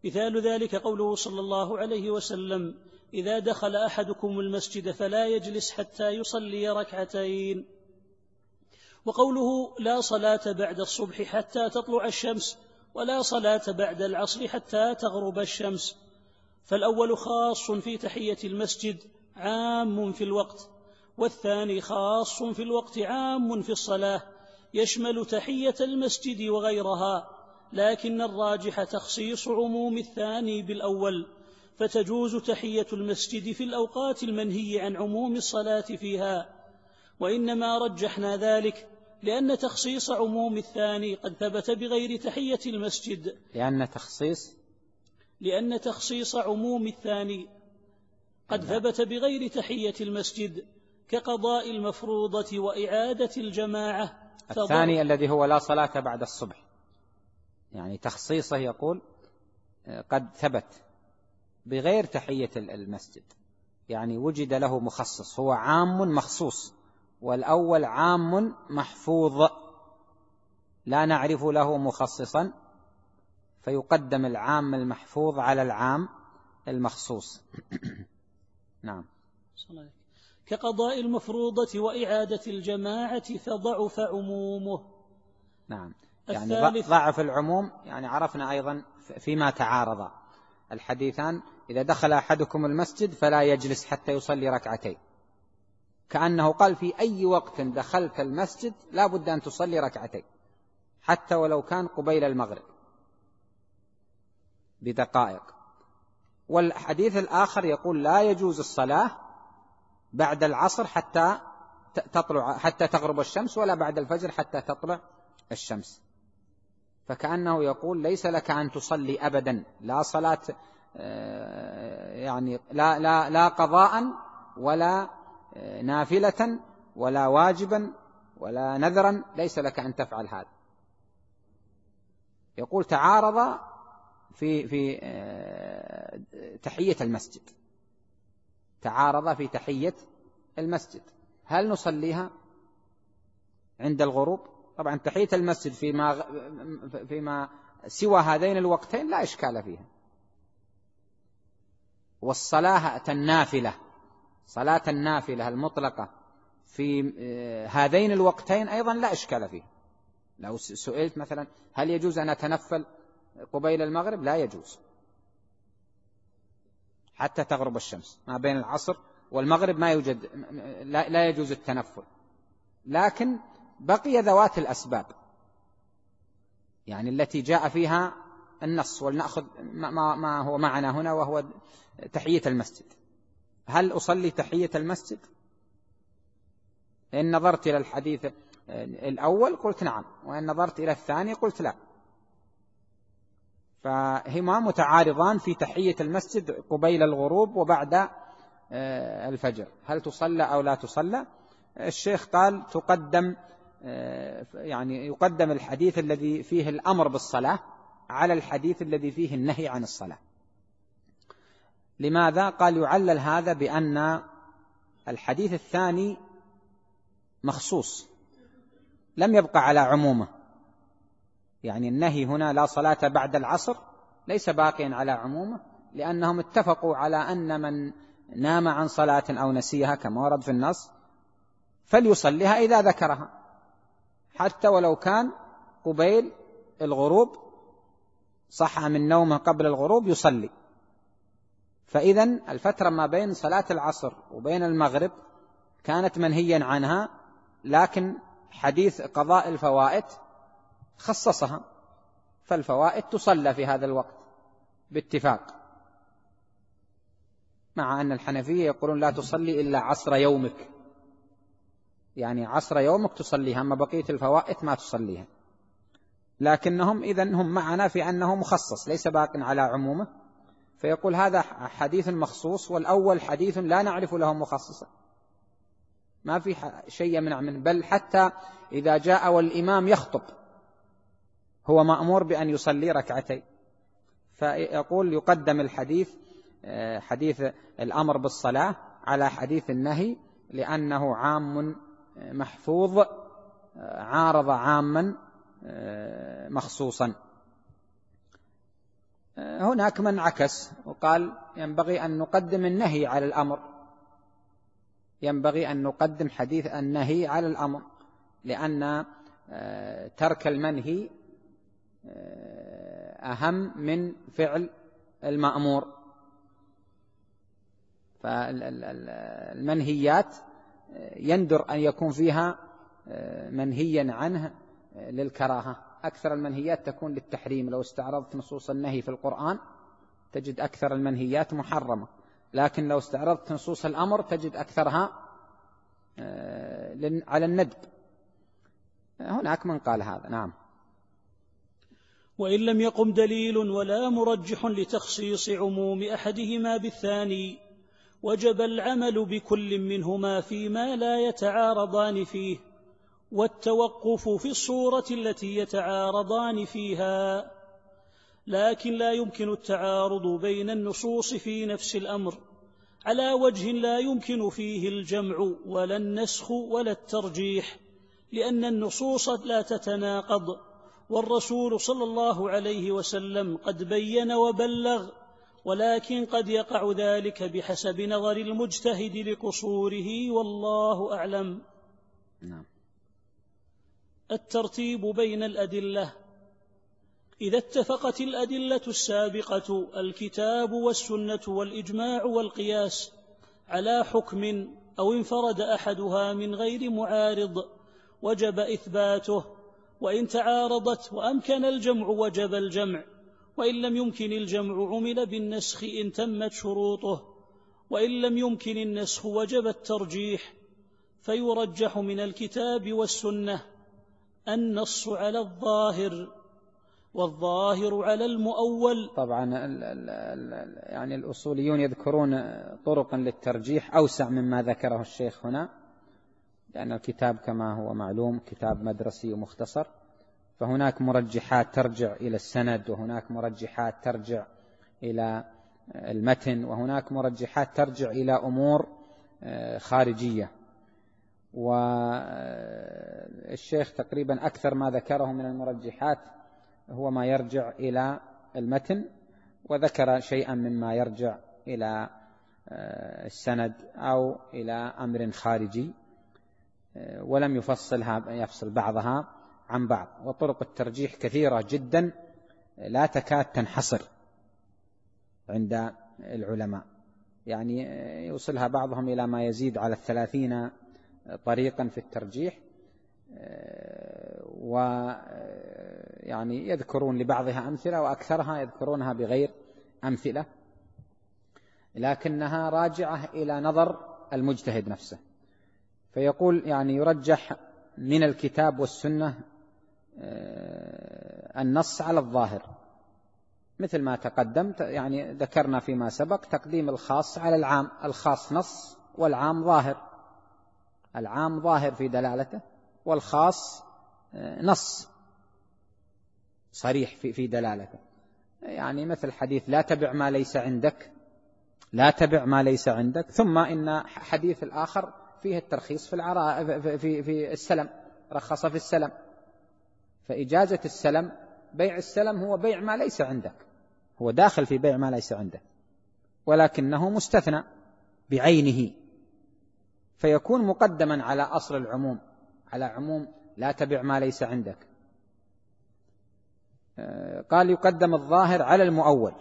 مثال ذلك قوله صلى الله عليه وسلم إذا دخل أحدكم المسجد فلا يجلس حتى يصلي ركعتين وقوله لا صلاة بعد الصبح حتى تطلع الشمس ولا صلاة بعد العصر حتى تغرب الشمس فالأول خاص في تحية المسجد عام في الوقت والثاني خاص في الوقت عام في الصلاة. يشمل تحية المسجد وغيرها لكن الراجح تخصيص عموم الثاني بالأول. فتجوز تحية المسجد في الأوقات المنهي عن عموم الصلاة فيها. وإنما رجحنا ذلك لأن تخصيص عموم الثاني قد ثبت بغير تحية المسجد. لأن تخصيص لأن تخصيص عموم الثاني قد ثبت بغير تحية المسجد كقضاء المفروضة وإعادة الجماعة الثاني الذي هو لا صلاة بعد الصبح. يعني تخصيصه يقول قد ثبت بغير تحية المسجد. يعني وجد له مخصص هو عام مخصوص والأول عام محفوظ. لا نعرف له مخصصا فيقدم العام المحفوظ على العام المخصوص. *coughs* نعم. كقضاء المفروضة وإعادة الجماعة فضعف عمومه. نعم. يعني ضعف العموم يعني عرفنا أيضا فيما تعارض. الحديثان إذا دخل أحدكم المسجد فلا يجلس حتى يصلي ركعتين. كأنه قال في أي وقت دخلت المسجد لا بد أن تصلي ركعتين حتى ولو كان قبيل المغرب. بدقائق. والحديث الآخر يقول لا يجوز الصلاة بعد العصر حتى تطلع حتى تغرب الشمس ولا بعد الفجر حتى تطلع الشمس. فكأنه يقول ليس لك أن تصلي أبدا لا صلاة آه، يعني لا, لا, لا قضاء ولا آه، نافلة ولا واجبا ولا نذرا ليس لك أن تفعل هذا. يقول تعارض في في آه، تحية المسجد. تعارض في تحية المسجد. هل نصليها عند الغروب؟ طبعا تحية المسجد فيما فيما سوى هذين الوقتين لا إشكال فيها. والصلاة النافلة صلاة النافلة المطلقة في آه، هذين الوقتين أيضا لا إشكال فيه لو سئلت مثلا هل يجوز أن أتنفل؟ قبيل المغرب لا يجوز. حتى تغرب الشمس ما بين العصر والمغرب ما يوجد لا يجوز التنفل. لكن بقي ذوات الأسباب يعني التي جاء فيها النص ولنأخذ ما, هو معنا هنا وهو تحية المسجد. هل أصلي تحية المسجد؟ إن نظرت إلى الحديث الأول قلت نعم وإن نظرت إلى الثاني قلت لا. فهما متعارضان في تحية المسجد قبيل الغروب وبعد آه، الفجر. هل تصلى أو لا تصلى؟ الشيخ قال تقدم آه، يعني يقدم الحديث الذي فيه الأمر بالصلاة على الحديث الذي فيه النهي عن الصلاة. لماذا؟ قال يعلل هذا بأن الحديث الثاني مخصوص لم يبقى على عمومه. يعني النهي هنا لا صلاة بعد العصر ليس باقيا على عمومه لأنهم اتفقوا على أن من نام عن صلاة أو نسيها كما ورد في النص فليصليها إذا ذكرها. حتى ولو كان قبيل الغروب صح من نومه قبل الغروب يصلي. فإذا الفترة ما بين صلاة العصر وبين المغرب كانت منهيا عنها لكن حديث قضاء الفوائد خصصها. فالفوائد تصلى في هذا الوقت باتفاق. مع أن الحنفية يقولون لا تصلي إلا عصر يومك. يعني عصر يومك تصليها أما بقية الفوائد ما تصليها. لكنهم إذا هم معنا في أنه مخصص ليس باق على عمومه. فيقول هذا حديث مخصوص والأول حديث لا نعرف له مخصصا. ما في شيء يمنع منه بل حتى إذا جاء والإمام يخطب. هو مأمور بأن يصلي ركعتين. فيقول يقدم الحديث آه، حديث الأمر بالصلاة على حديث النهي لأنه عام محفوظ آه، عارض عاما آه، مخصوصا. هناك من عكس وقال ينبغي أن نقدم النهي على الأمر. ينبغي أن نقدم حديث النهي على الأمر لأن ترك المنهي أهم من فعل المأمور. فالمنهيات يندر أن يكون فيها منهيا عنه للكراهة. أكثر المنهيات تكون للتحريم. لو استعرضت نصوص النهي في القرآن تجد أكثر المنهيات محرمة. لكن لو استعرضت نصوص الأمر تجد أكثرها على الندب. هناك من قال هذا. نعم. وإن لم يقم دليل ولا مرجح لتخصيص عموم أحدهما بالثاني وجب العمل بكل منهما فيما لا يتعارضان فيه والتوقف في الصورة التي يتعارضان فيها. لكن لا يمكن التعارض بين النصوص في نفس الأمر على وجه لا يمكن فيه الجمع ولا النسخ ولا الترجيح لأن النصوص لا تتناقض. والرسول صلى الله عليه وسلم قد بين وبلغ ولكن قد يقع ذلك بحسب نظر المجتهد لقصوره والله أعلم. نعم. الترتيب بين الأدلة. إذا اتفقت الأدلة السابقة الكتاب والسنة والإجماع والقياس على حكم أو انفرد أحدها من غير معارض وجب إثباته وإن تعارضت وأمكن الجمع وجب الجمع وإن لم يمكن الجمع عمل بالنسخ إن تمت شروطه وإن لم يمكن النسخ وجب الترجيح. فيرجح من الكتاب والسنة النص على الظاهر والظاهر على المؤول. طبعا ال ال ال يعني الأصوليون يذكرون طرقا للترجيح أوسع مما ذكره الشيخ هنا. لأن الكتاب كما هو معلوم كتاب مدرسي ومختصر فهناك مرجحات ترجع إلى السند وهناك مرجحات ترجع إلى المتن وهناك مرجحات ترجع إلى أمور آه، خارجية. والشيخ تقريبا أكثر ما ذكره من المرجحات هو ما يرجع إلى المتن وذكر شيئا مما يرجع إلى آه، السند أو إلى أمر خارجي. ولم يفصلها يفصل بعضها عن بعض. وطرق الترجيح كثيرة جدا لا تكاد تنحصر عند العلماء. يعني يوصلها بعضهم إلى ما يزيد على الثلاثين طريقا في الترجيح. ويعني يذكرون لبعضها أمثلة وأكثرها يذكرونها بغير أمثلة. لكنها راجعة إلى نظر المجتهد نفسه. فيقول يعني يرجح من الكتاب والسنة آه، النص على الظاهر. مثل ما تقدم يعني ذكرنا فيما سبق تقديم الخاص على العام الخاص نص والعام ظاهر. العام ظاهر في دلالته والخاص آه، نص صريح في في دلالته. يعني مثل حديث لا تبع ما ليس عندك لا تبع ما ليس عندك ثم إن حديث الآخر فيه الترخيص في العراء في في السلم رخص في السلم. فإجازة السلم بيع السلم هو بيع ما ليس عندك. هو داخل في بيع ما ليس عندك. ولكنه مستثنى بعينه. فيكون مقدما على أصل العموم على عموم لا تبع ما ليس عندك. آه، قال يقدم الظاهر على المؤول.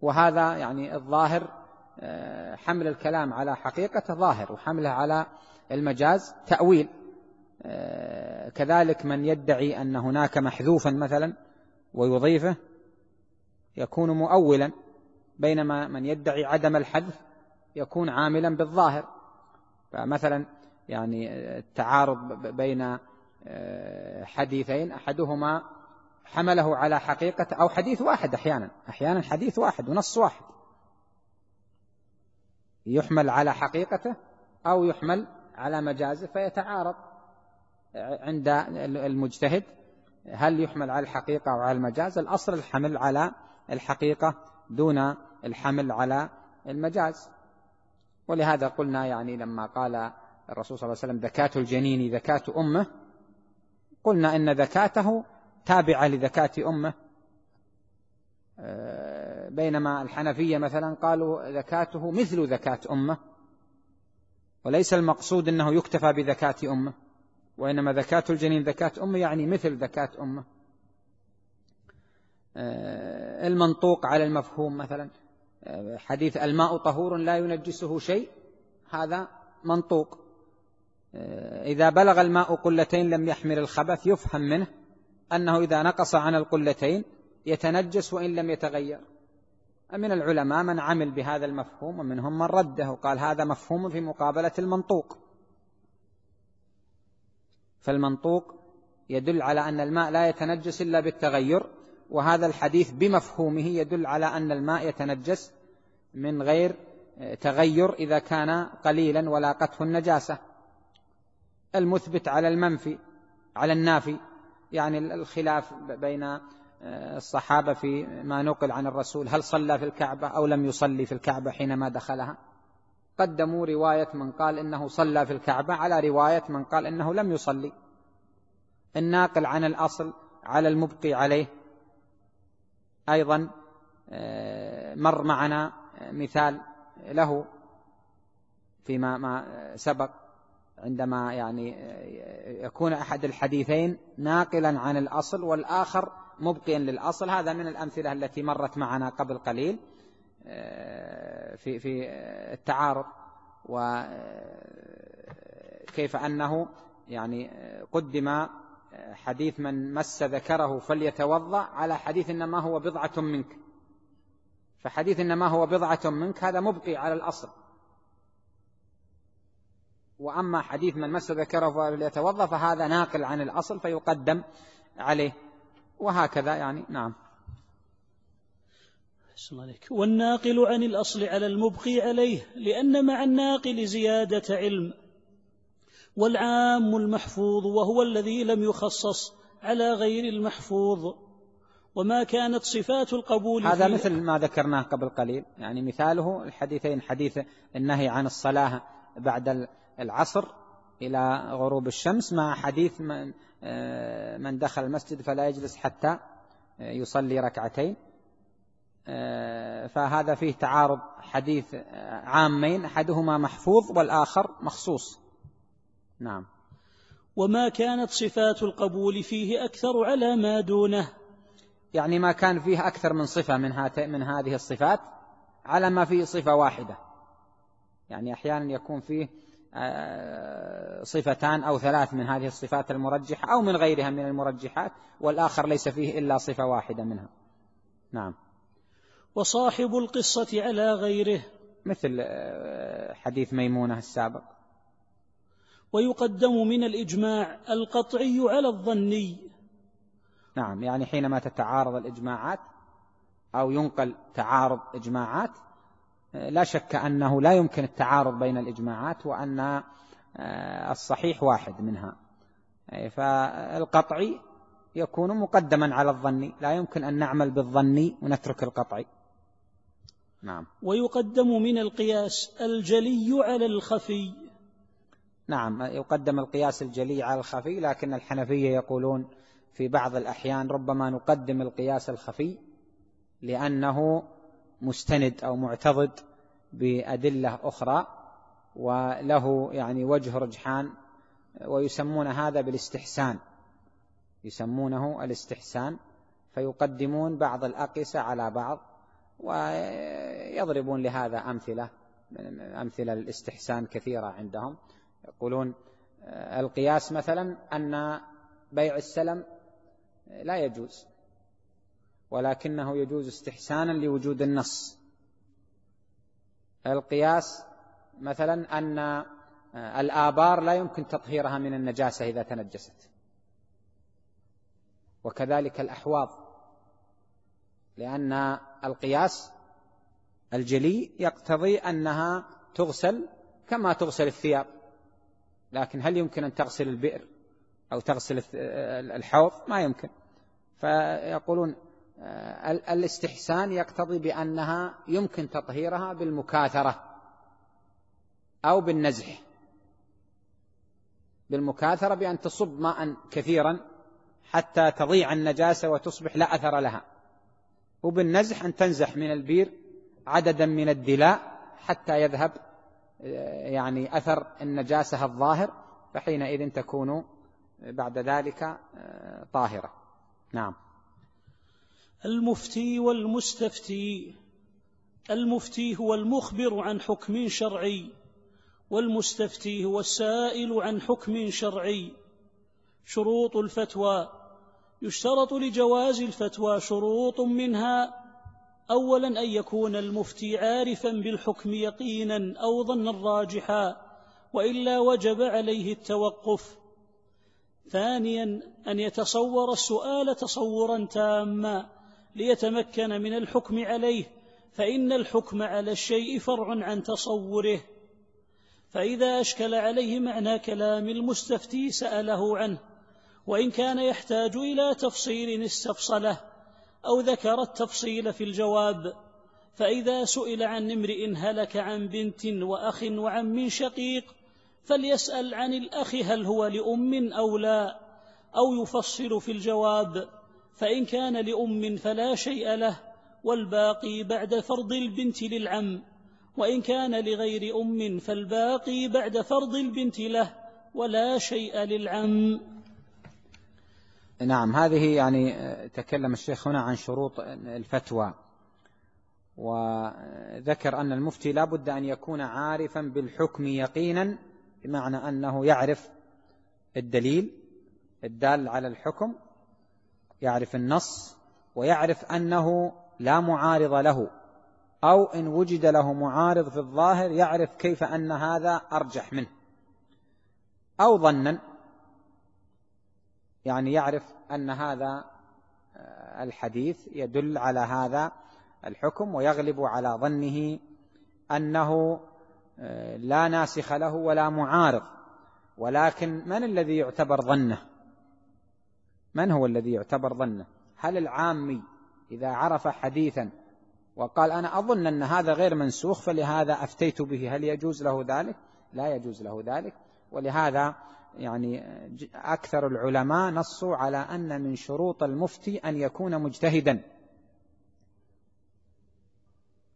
وهذا يعني الظاهر حمل الكلام على حقيقته ظاهر وحمله على المجاز تأويل. آه، كذلك من يدعي أن هناك محذوفا مثلا ويضيفه يكون مؤولا بينما من يدعي عدم الحذف يكون عاملا بالظاهر. فمثلا يعني التعارض بين آه، حديثين أحدهما حمله على حقيقة أو حديث واحد أحيانا أحيانا حديث واحد ونص واحد. يحمل على حقيقته أو يحمل على مجازه فيتعارض عند المجتهد هل يحمل على الحقيقة أو على المجاز الأصل الحمل على الحقيقة دون الحمل على المجاز. ولهذا قلنا يعني لما قال الرسول صلى الله عليه وسلم ذكاة الجنين ذكاة أمه قلنا إن ذكاته تابعة لذكاة أمه. آه، بينما الحنفية مثلا قالوا ذكاته مثل ذكاة أمة وليس المقصود أنه يكتفى بذكاة أمة وإنما ذكاة الجنين ذكاة أمة يعني مثل ذكاة أمة. آه، المنطوق على المفهوم مثلا آه، حديث الماء طهور لا ينجسه شيء هذا منطوق. آه، إذا بلغ الماء قلتين لم يحمل الخبث يفهم منه أنه إذا نقص عن القلتين يتنجس وإن لم يتغير. من العلماء من عمل بهذا المفهوم ومنهم من رده وقال هذا مفهوم في مقابلة المنطوق. فالمنطوق يدل على أن الماء لا يتنجس إلا بالتغير وهذا الحديث بمفهومه يدل على أن الماء يتنجس من غير تغير إذا كان قليلا ولاقته النجاسة. المثبت على المنفي على النافي يعني الخلاف بين الصحابة في ما نقل عن الرسول هل صلى في الكعبة أو لم يصلي في الكعبة حينما دخلها؟ قدموا رواية من قال إنه صلى في الكعبة على رواية من قال إنه لم يصلي. الناقل عن الأصل على المبقي عليه. أيضا آه، مر معنا مثال له فيما ما سبق عندما يعني يكون أحد الحديثين ناقلا عن الأصل والآخر مبقيا للأصل. هذا من الأمثلة التي مرت معنا قبل قليل آه، في في التعارض وكيف أنه يعني قدم حديث من مس ذكره فليتوضأ على حديث إنما هو بضعة منك. فحديث إنما هو بضعة منك هذا مبقي على الأصل. وأما حديث من مس ذكره فليتوضأ فهذا ناقل عن الأصل فيقدم عليه. وهكذا يعني نعم. عليك. والناقل عن الأصل على المبقي عليه لأن مع الناقل زيادة علم. والعام المحفوظ وهو الذي لم يخصص على غير المحفوظ. وما كانت صفات القبول هذا مثل ما ذكرناه قبل قليل. يعني مثاله الحديثين حديث النهي عن الصلاة بعد العصر إلى غروب الشمس مع حديث من, آه، من دخل المسجد فلا يجلس حتى يصلي ركعتين. آه، فهذا فيه تعارض حديث عامين أحدهما محفوظ والآخر مخصوص. نعم. وما كانت صفات القبول فيه أكثر على ما دونه؟ يعني ما كان فيه أكثر من صفة من, من هذه الصفات على ما فيه صفة واحدة. يعني أحيانا يكون فيه آه، صفتان أو ثلاث من هذه الصفات المرجحة أو من غيرها من المرجحات والآخر ليس فيه إلا صفة واحدة منها. نعم. وصاحب القصة على غيره. مثل آه، حديث ميمونة السابق. ويقدم من الإجماع القطعي على الظني. نعم يعني حينما تتعارض الإجماعات أو ينقل تعارض إجماعات لا شك أنه لا يمكن التعارض بين الإجماعات وأن آه، الصحيح واحد منها. فالقطعي يكون مقدما على الظني. لا يمكن أن نعمل بالظني ونترك القطعي. نعم. ويقدم من القياس الجلي على الخفي. نعم يقدم القياس الجلي على الخفي لكن الحنفية يقولون في بعض الأحيان ربما نقدم القياس الخفي لأنه مستند أو معتضد بأدلة أخرى وله يعني وجه رجحان ويسمون هذا بالاستحسان. يسمونه الاستحسان فيقدمون بعض الأقيسة على بعض ويضربون لهذا أمثلة أمثلة الاستحسان كثيرة عندهم. يقولون القياس مثلا أن بيع السلم لا يجوز. ولكنه يجوز استحسانا لوجود النص. القياس مثلا أن الآبار لا يمكن تطهيرها من النجاسة إذا تنجست. وكذلك الأحواض. لأن القياس الجلي يقتضي أنها تغسل كما تغسل الثياب. لكن هل يمكن أن تغسل البئر أو تغسل الحوض؟ ما يمكن. فيقولون الاستحسان يقتضي بأنها يمكن تطهيرها بالمكاثرة أو بالنزح. بالمكاثرة بأن تصب ماء كثيرا حتى تضيع النجاسة وتصبح لا أثر لها. وبالنزح أن تنزح من البير عددا من الدلاء حتى يذهب يعني أثر النجاسة الظاهر فحينئذ تكون بعد ذلك طاهرة. نعم. المفتي والمستفتي. المفتي هو المخبر عن حكم شرعي والمستفتي هو السائل عن حكم شرعي. شروط الفتوى يشترط لجواز الفتوى شروط منها اولا أن يكون المفتي عارفا بالحكم يقينا أو ظنا راجحا وإلا وجب عليه التوقف. ثانيا أن يتصور السؤال تصورا تاما. ليتمكن من الحكم عليه فإن الحكم على الشيء فرع عن تصوره. فإذا أشكل عليه معنى كلام المستفتي سأله عنه وإن كان يحتاج إلى تفصيل استفصله أو ذكر التفصيل في الجواب. فإذا سئل عن امرئ هلك عن بنت وأخ وعم شقيق فليسأل عن الأخ هل هو لأم أو لا أو يفصل في الجواب. فإن كان لأم فلا شيء له والباقي بعد فرض البنت للعم. وإن كان لغير أم فالباقي بعد فرض البنت له ولا شيء للعم. نعم هذه يعني تكلم الشيخ هنا عن شروط الفتوى. وذكر أن المفتي لا بد أن يكون عارفا بالحكم يقينا بمعنى أنه يعرف الدليل الدال على الحكم يعرف النص ويعرف أنه لا معارض له أو إن وجد له معارض في الظاهر يعرف كيف أن هذا أرجح منه. أو ظنا يعني يعرف أن هذا آه، الحديث يدل على هذا الحكم ويغلب على ظنه أنه آه، لا ناسخ له ولا معارض. ولكن من الذي يعتبر ظنه؟ من هو الذي يعتبر ظنه؟ هل العامي إذا عرف حديثا وقال أنا أظن أن هذا غير منسوخ فلهذا أفتيت به هل يجوز له ذلك؟ لا يجوز له ذلك. ولهذا يعني أكثر العلماء نصوا على أن من شروط المفتي أن يكون مجتهدا.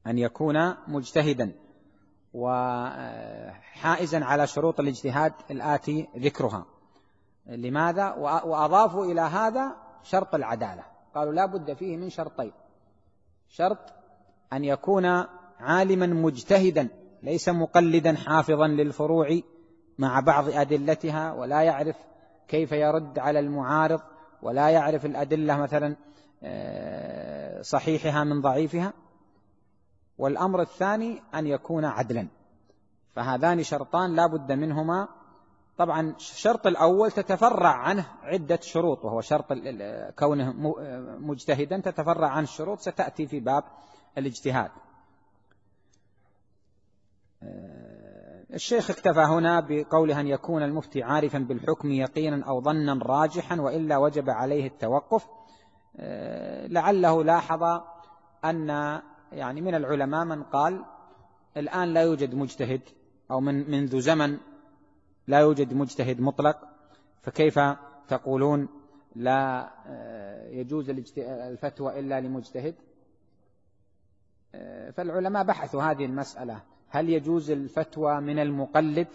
أن يكون مجتهدا. وحائزا على شروط الاجتهاد الآتي ذكرها. لماذا؟ وأضافوا إلى هذا شرط العدالة. قالوا لا بد فيه من شرطين. شرط أن يكون عالما مجتهدا ليس مقلدا حافظا للفروع مع بعض أدلتها ولا يعرف كيف يرد على المعارض ولا يعرف الأدلة مثلا آه، صحيحها من ضعيفها. والأمر الثاني أن يكون عدلا. فهذان شرطان لا بد منهما طبعا الشرط الأول تتفرع عنه عدة شروط وهو شرط كونه مجتهدا تتفرع عن الشروط ستأتي في باب الاجتهاد. آه، الشيخ اكتفى هنا بقوله أن يكون المفتي عارفا بالحكم يقينا أو ظنا راجحا وإلا وجب عليه التوقف. آه، لعله لاحظ أن يعني من العلماء من قال الآن لا يوجد مجتهد أو من منذ زمن لا يوجد مجتهد مطلق فكيف تقولون لا آه، يجوز الفتوى إلا لمجتهد؟ آه، فالعلماء بحثوا هذه المسألة. هل يجوز الفتوى من المقلد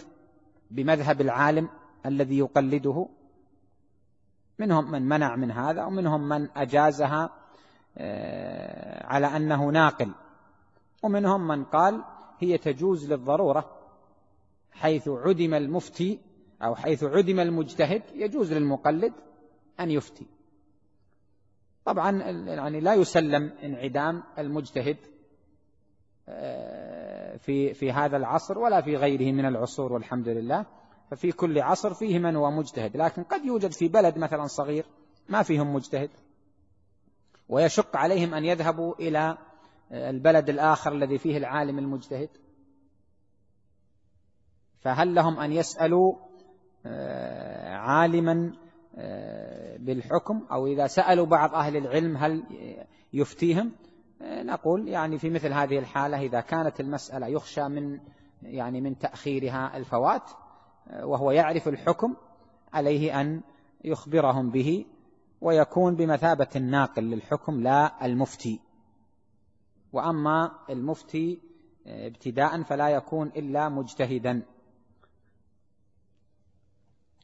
بمذهب العالم الذي يقلده؟ منهم من منع من هذا ومنهم من أجازها آه، على أنه ناقل. ومنهم من قال هي تجوز للضرورة. حيث عدم المفتي أو حيث عدم المجتهد يجوز للمقلد أن يفتي. طبعا يعني لا يسلم انعدام المجتهد آه، في في هذا العصر ولا في غيره من العصور والحمد لله. ففي كل عصر فيه من هو مجتهد لكن قد يوجد في بلد مثلا صغير ما فيهم مجتهد ويشق عليهم أن يذهبوا إلى البلد الآخر الذي فيه العالم المجتهد. فهل لهم أن يسألوا آه، عالما آه، بالحكم؟ أو إذا سألوا بعض أهل العلم هل يفتيهم؟ آه، نقول يعني في مثل هذه الحالة إذا كانت المسألة يخشى من يعني من تأخيرها الفوات وهو يعرف الحكم عليه أن يخبرهم به ويكون بمثابة الناقل للحكم لا المفتي. وأما المفتي ابتداء فلا يكون إلا مجتهدا.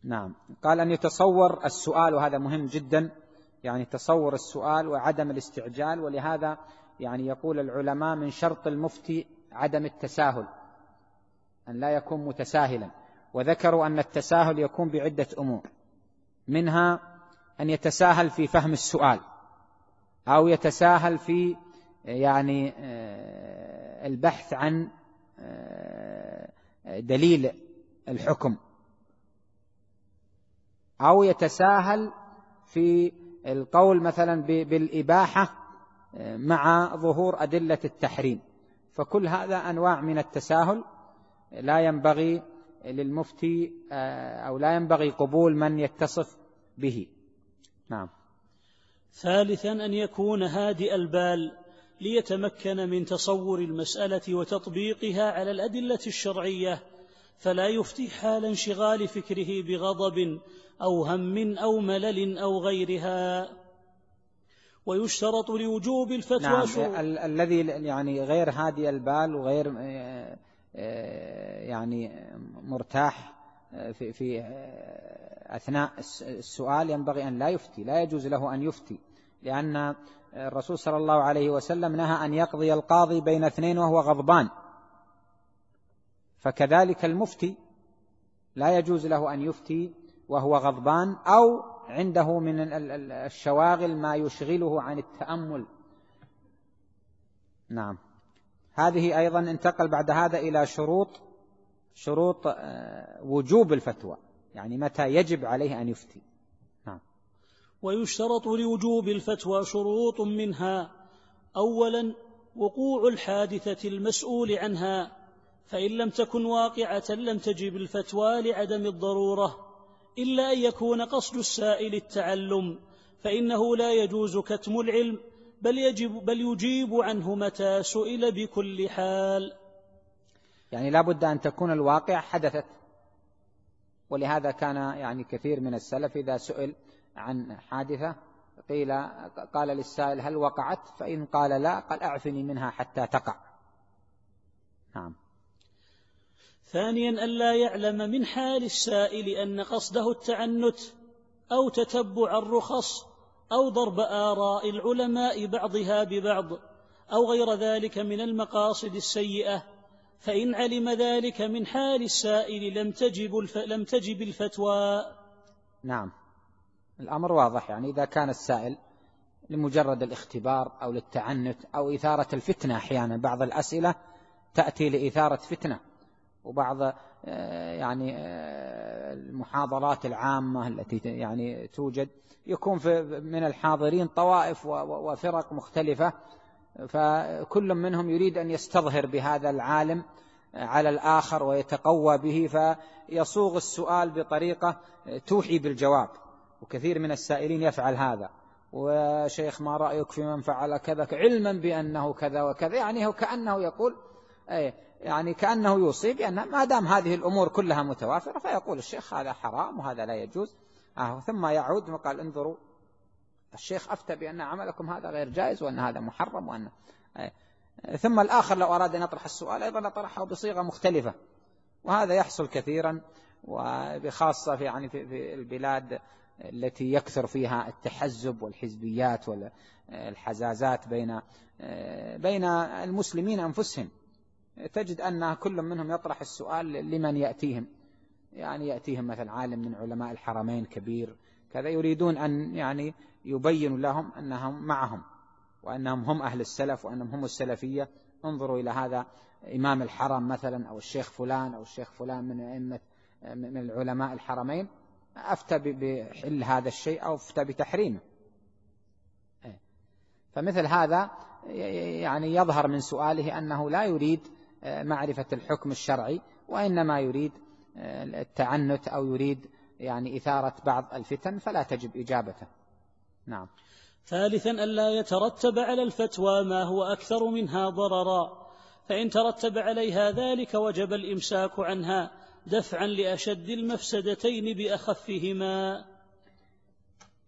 نعم. قال أن يتصور السؤال وهذا مهم جدا يعني تصور السؤال وعدم الاستعجال ولهذا يعني يقول العلماء من شرط المفتي عدم التساهل أن لا يكون متساهلا. وذكروا أن التساهل يكون بعدة أمور منها أن يتساهل في فهم السؤال أو يتساهل في يعني آه، البحث عن آه، دليل الحكم. أو يتساهل في القول مثلا بالإباحة آه، مع ظهور أدلة التحريم. فكل هذا أنواع من التساهل. لا ينبغي للمفتي أو لا ينبغي قبول من يتصف به. نعم. ثالثا أن يكون هادئ البال ليتمكن من تصور المسألة وتطبيقها على الأدلة الشرعية فلا يفتي حال انشغال فكره بغضب أو هم أو ملل أو غيرها. ويشترط لوجوب الفتوى نعم ال- الذي يعني غير هادي البال وغير آه، آه، يعني مرتاح آه، في, في أثناء السؤال ينبغي أن لا يفتي لا يجوز له أن يفتي لأن الرسول صلى الله عليه وسلم نهى أن يقضي القاضي بين اثنين وهو غضبان. فكذلك المفتي لا يجوز له أن يفتي وهو غضبان أو عنده من الشواغل ما يشغله عن التأمل. نعم. هذه أيضا انتقل بعد هذا إلى شروط شروط آه، وجوب الفتوى. يعني متى يجب عليه أن يفتي. نعم. ويشترط لوجوب الفتوى شروط منها أولا وقوع الحادثة المسؤول عنها فإن لم تكن واقعة لم تجب الفتوى لعدم الضرورة إلا أن يكون قصد السائل التعلم فإنه لا يجوز كتم العلم بل يجب بل يجيب عنه متى سئل بكل حال. يعني لا بد أن تكون الواقع حدثت ولهذا كان يعني كثير من السلف إذا سئل عن حادثة قيل قال للسائل هل وقعت؟ فإن قال لا قال أعفني منها حتى تقع. نعم. ثانيا ألا يعلم من حال السائل أن قصده التعنت أو تتبع الرخص أو ضرب آراء العلماء بعضها ببعض أو غير ذلك من المقاصد السيئة فإن علم ذلك من حال السائل لم تجب الف... لم تجب الفتوى. نعم. الأمر واضح. يعني إذا كان السائل لمجرد الاختبار أو للتعنت أو إثارة الفتنة أحيانا بعض الأسئلة تأتي لإثارة فتنة. وبعض آه، يعني آه، المحاضرات العامة التي يعني توجد يكون في من الحاضرين طوائف وفرق مختلفة. فكل منهم يريد أن يستظهر بهذا العالم على الآخر ويتقوى به. فيصوغ السؤال بطريقة توحي بالجواب. وكثير من السائلين يفعل هذا. وشيخ ما رأيك في من فعل كذا؟ علما بأنه كذا وكذا. يعني هو كأنه يقول أي يعني كأنه يوصي بأن ما دام هذه الأمور كلها متوافرة فيقول الشيخ هذا حرام وهذا لا يجوز. آه ثم يعود وقال انظروا الشيخ أفتى بأن عملكم هذا غير جائز وأن هذا محرم وأن أي ثم الآخر لو أراد أن يطرح السؤال أيضا طرحه بصيغة مختلفة وهذا يحصل كثيرا وبخاصة في يعني في البلاد التي يكثر فيها التحزب والحزبيات والحزازات بين بين المسلمين أنفسهم. تجد أن كل منهم يطرح السؤال لمن يأتيهم. يعني يأتيهم مثلا عالم من علماء الحرمين كبير كذا يريدون أن يعني يبين لهم أنهم معهم وأنهم هم أهل السلف وأنهم هم السلفية. انظروا إلى هذا إمام الحرم مثلا أو الشيخ فلان أو الشيخ فلان من أئمة من العلماء الحرمين. أفتى بحل هذا الشيء أو أفتى بتحريمه. إيه. فمثل هذا يعني يظهر من سؤاله أنه لا يريد معرفة الحكم الشرعي وإنما يريد آه، التعنت أو يريد يعني إثارة بعض الفتن فلا تجب إجابته. نعم. ثالثا ألا يترتب على الفتوى ما هو أكثر منها ضررا. فإن ترتب عليها ذلك وجب الإمساك عنها دفعا لأشد المفسدتين بأخفهما.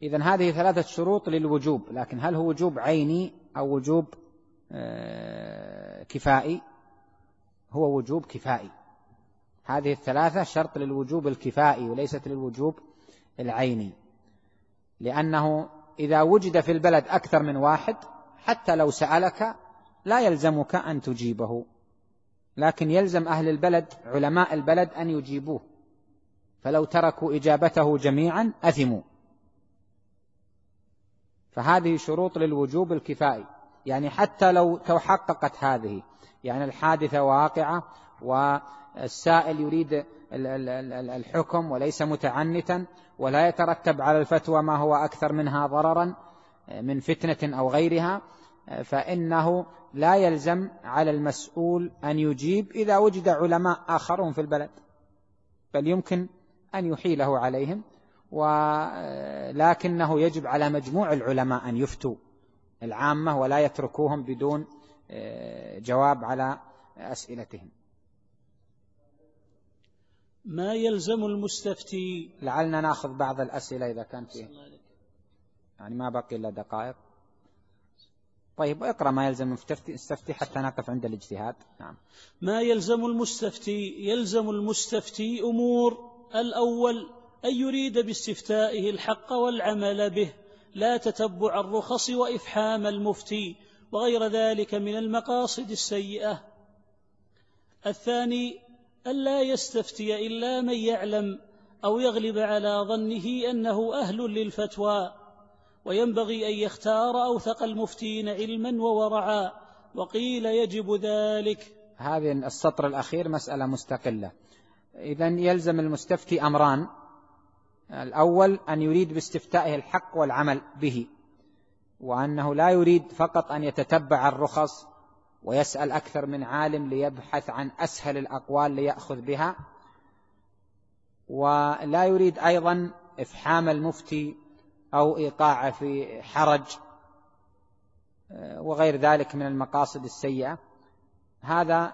إذا هذه ثلاثة شروط للوجوب لكن هل هو وجوب عيني أو وجوب آه، كفائي؟ هو وجوب كفائي. هذه الثلاثة شرط للوجوب الكفائي وليست للوجوب العيني. لأنه إذا وجد في البلد أكثر من واحد حتى لو سألك لا يلزمك أن تجيبه. لكن يلزم أهل البلد علماء البلد أن يجيبوه. فلو تركوا إجابته جميعا أثموا. فهذه شروط للوجوب الكفائي. يعني حتى لو تحققت هذه. يعني الحادثة واقعة والسائل يريد الحكم وليس متعنتا ولا يترتب على الفتوى ما هو أكثر منها ضررا من فتنة أو غيرها فإنه لا يلزم على المسؤول أن يجيب إذا وجد علماء آخرون في البلد. بل يمكن أن يحيله عليهم ولكنه يجب على مجموع العلماء أن يفتوا. العامة ولا يتركوهم بدون آه، جواب على أسئلتهم. ما يلزم المستفتي؟ لعلنا ناخذ بعض الأسئلة إذا كان فيه. يعني ما بقي إلا دقائق. طيب اقرأ ما يلزم المستفتي حتى نقف عند الاجتهاد. نعم. ما يلزم المستفتي؟ يلزم المستفتي أمور. الأول أن يريد باستفتائه الحق والعمل به. لا تتبع الرخص وإفحام المفتي وغير ذلك من المقاصد السيئة. الثاني ألا يستفتي إلا من يعلم أو يغلب على ظنه أنه أهل للفتوى وينبغي أن يختار أوثق المفتين علما وورعا وقيل يجب ذلك. هذه السطر الأخير مسألة مستقلة. إذا يلزم المستفتي أمران. الأول أن يريد باستفتائه الحق والعمل به وأنه لا يريد فقط أن يتتبع الرخص ويسأل أكثر من عالم ليبحث عن أسهل الأقوال ليأخذ بها ولا يريد أيضا إفحام المفتي أو إيقاعه في حرج آه، وغير ذلك من المقاصد السيئة. هذا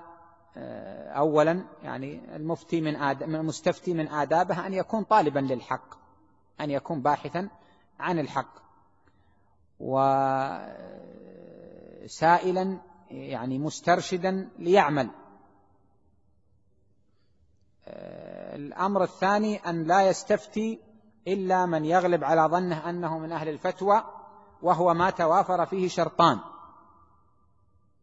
أولا يعني المفتي من المستفتي من آدابه أن يكون طالبا للحق أن يكون باحثا عن الحق. وسائلا يعني مسترشدا ليعمل. آه، الأمر الثاني أن لا يستفتي إلا من يغلب على ظنه أنه من أهل الفتوى وهو ما توافر فيه شرطان.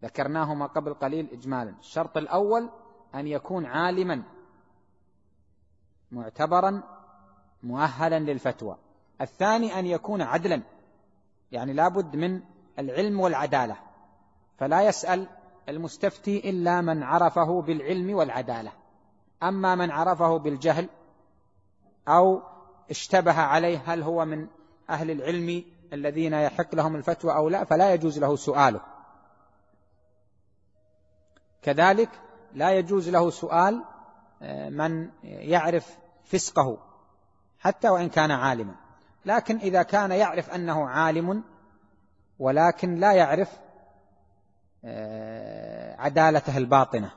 ذكرناهما قبل قليل إجمالا. الشرط الأول أن يكون عالما معتبرا مؤهلا للفتوى. الثاني أن يكون عدلا يعني لابد من العلم والعدالة. فلا يسأل المستفتي إلا من عرفه بالعلم والعدالة. أما من عرفه بالجهل أو اشتبه عليه هل هو من أهل العلم الذين يحق لهم الفتوى أو لا فلا يجوز له سؤاله. كذلك لا يجوز له سؤال آه، من يعرف فسقه حتى وإن كان عالما. لكن إذا كان يعرف أنه عالم ولكن لا يعرف آه، عدالته الباطنة.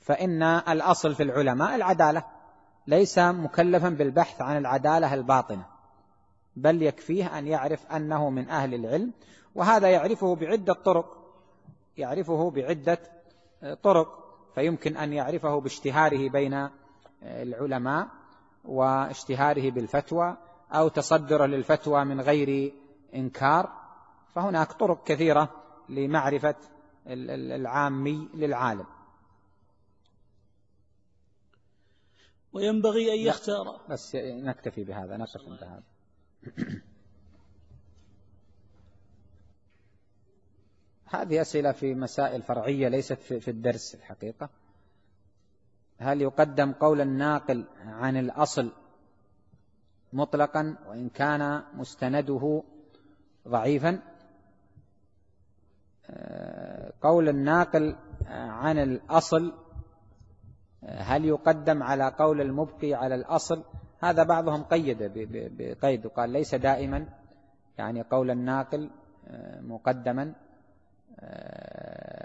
فإن الأصل في العلماء العدالة ليس مكلفا بالبحث عن العدالة الباطنة بل يكفيه أن يعرف أنه من أهل العلم وهذا يعرفه بعدة طرق. يعرفه بعدة طرق فيمكن أن يعرفه باشتهاره بين العلماء واشتهاره بالفتوى أو تصدره للفتوى من غير إنكار. فهناك طرق كثيرة لمعرفة العامي للعالم. وينبغي أن يختار. بس نكتفي بهذا نقف عند هذا. *clears throat* هذه أسئلة في مسائل فرعية ليست في الدرس الحقيقة. هل يقدم قول الناقل عن الأصل مطلقا وإن كان مستنده ضعيفا؟ قول الناقل عن الأصل هل يقدم على قول المبقي على الأصل؟ هذا بعضهم قيد بقيد وقال ليس دائما يعني قول الناقل مقدما.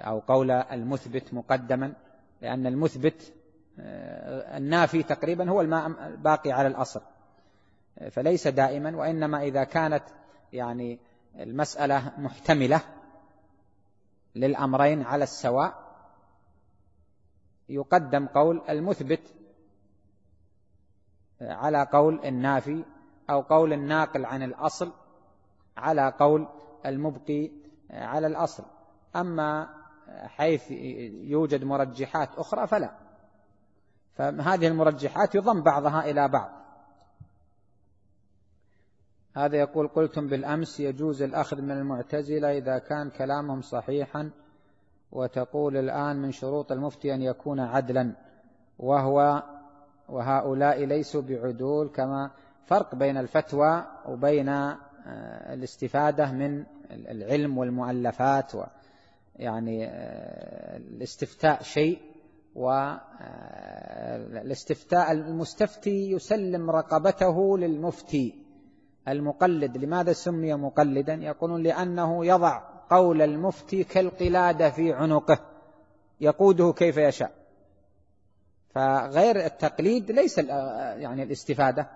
أو قول المثبت مقدما لأن المثبت النافي تقريبا هو الباقي على الأصل. فليس دائما وإنما إذا كانت يعني المسألة محتملة للأمرين على السواء يقدم قول المثبت على قول النافي أو قول الناقل عن الأصل على قول المبقي على الأصل. أما حيث يوجد مرجحات أخرى فلا. فهذه المرجحات يضم بعضها إلى بعض. هذا يقول قلتم بالأمس يجوز الأخذ من المعتزلة إذا كان كلامهم صحيحا وتقول الآن من شروط المفتي أن يكون عدلا وهو وهؤلاء ليسوا بعدول كما فرق بين الفتوى وبين آه، الاستفادة من العلم والمؤلفات و يعني آه، الاستفتاء شيء والاستفتاء آه، المستفتي يسلم رقبته للمفتي المقلد. لماذا سمي مقلدا؟ يقولون لأنه يضع قول المفتي كالقلادة في عنقه يقوده كيف يشاء. فغير التقليد ليس يعني الاستفادة.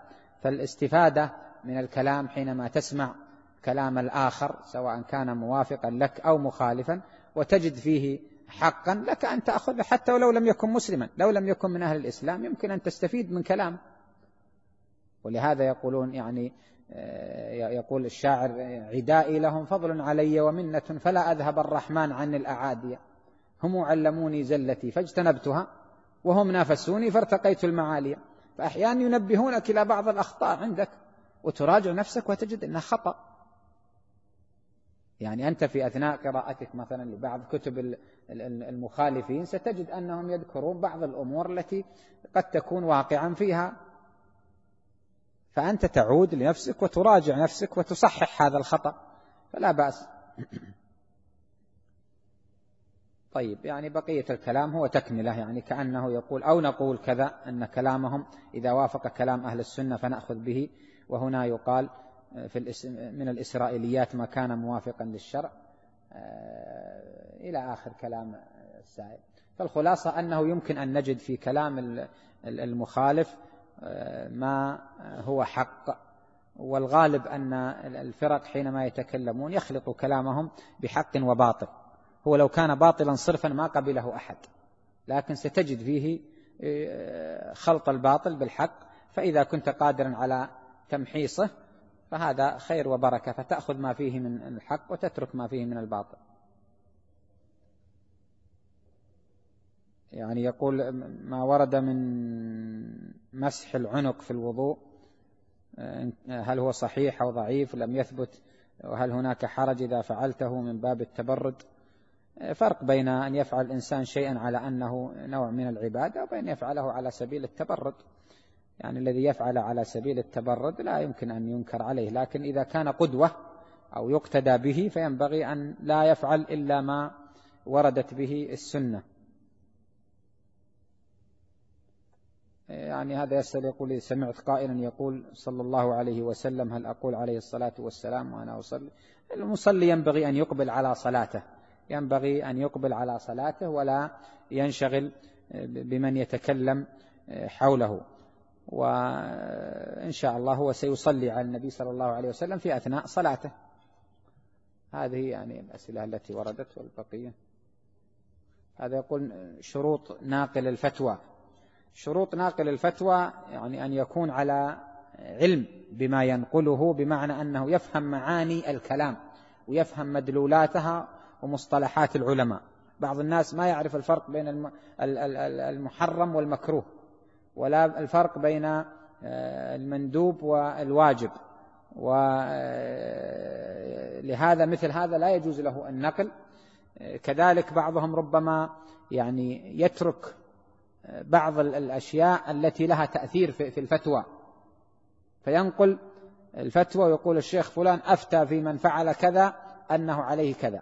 فالاستفادة من الكلام حينما تسمع كلام الآخر سواء كان موافقا لك أو مخالفا وتجد فيه حقا لك أن تأخذ حتى ولو لم يكن مسلما لو لم يكن من أهل الإسلام يمكن أن تستفيد من كلامه ولهذا يقولون يعني آه، يقول الشاعر عدائي لهم فضل علي ومنة فلا أذهب الرحمن عن الأعادي. هم علموني زلتي فاجتنبتها وهم نافسوني فارتقيت المعالي. فأحيانا ينبهونك إلى بعض الأخطاء عندك وتراجع نفسك وتجد أنها خطأ. يعني أنت في أثناء قراءتك مثلا لبعض كتب المخالفين ستجد أنهم يذكرون بعض الأمور التي قد تكون واقعا فيها. فأنت تعود لنفسك وتراجع نفسك وتصحح هذا الخطأ. فلا بأس. *clears throat* طيب يعني بقية الكلام هو تكملة يعني كأنه يقول أو نقول كذا أن كلامهم إذا وافق كلام أهل السنة فنأخذ به. وهنا يقال في من الإسرائيليات ما كان موافقا للشرع آه، إلى آخر كلام السائل. فالخلاصة أنه يمكن أن نجد في كلام المخالف آه، ما هو حق. والغالب أن الفرق حينما يتكلمون يخلطوا كلامهم بحق وباطل. هو لو كان باطلا صرفا ما قبله أحد لكن ستجد فيه آه، خلط الباطل بالحق. فإذا كنت قادرا على تمحيصه فهذا خير وبركة فتأخذ ما فيه من الحق وتترك ما فيه من الباطل. يعني يقول ما ورد من مسح العنق في الوضوء هل هو صحيح أو ضعيف لم يثبت وهل هناك حرج إذا فعلته من باب التبرد. فرق بين أن يفعل الإنسان شيئا على أنه نوع من العبادة وبين يفعله على سبيل التبرد. يعني الذي يفعل على سبيل التبرد لا يمكن أن ينكر عليه لكن إذا كان قدوة أو يقتدى به فينبغي أن لا يفعل إلا ما وردت به السنة. يعني هذا يسأل يقول سمعت قائلا يقول صلى الله عليه وسلم هل أقول عليه الصلاة والسلام وأنا أصلي؟ المصلي ينبغي أن يقبل على صلاته ينبغي أن يقبل على صلاته ولا ينشغل بمن يتكلم حوله. وإن شاء الله هو سيصلي على النبي صلى الله عليه وسلم في أثناء صلاته. هذه يعني الأسئلة التي وردت والبقية. هذا يقول شروط ناقل الفتوى. شروط ناقل الفتوى يعني أن يكون على علم بما ينقله بمعنى أنه يفهم معاني الكلام ويفهم مدلولاتها ومصطلحات العلماء. بعض الناس ما يعرف الفرق بين المحرم والمكروه. ولا الفرق بين آه، المندوب والواجب. ولهذا مثل هذا لا يجوز له النقل. كذلك بعضهم ربما يعني يترك بعض الأشياء التي لها تأثير في الفتوى. فينقل الفتوى ويقول الشيخ فلان أفتى في من فعل كذا أنه عليه كذا.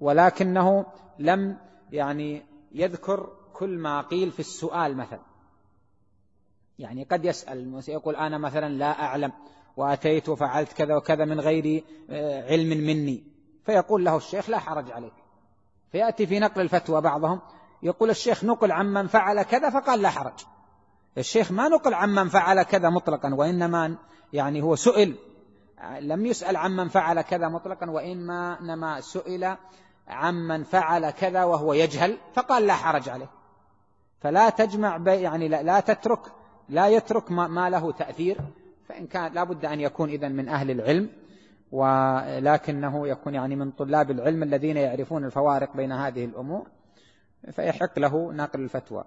ولكنه لم يعني يذكر كل ما قيل في السؤال مثلا. يعني قد يسأل يقول أنا مثلا لا أعلم وأتيت وفعلت كذا وكذا من غير آه، علم مني. فيقول له الشيخ لا حرج عليك. فيأتي في نقل الفتوى بعضهم يقول الشيخ نقل عمن فعل كذا فقال لا حرج. الشيخ ما نقل عمن فعل كذا مطلقا وإنما يعني هو سئل. لم يسأل عمن فعل كذا مطلقا وإنما إنما سئل عمن فعل كذا وهو يجهل فقال لا حرج عليه. فلا تجمع يعني لا, لا تترك لا يترك ما, له تأثير فإن كان لا بد أن يكون إذن من أهل العلم ولكنه يكون يعني من طلاب العلم الذين يعرفون الفوارق بين هذه الأمور فيحق له نقل الفتوى.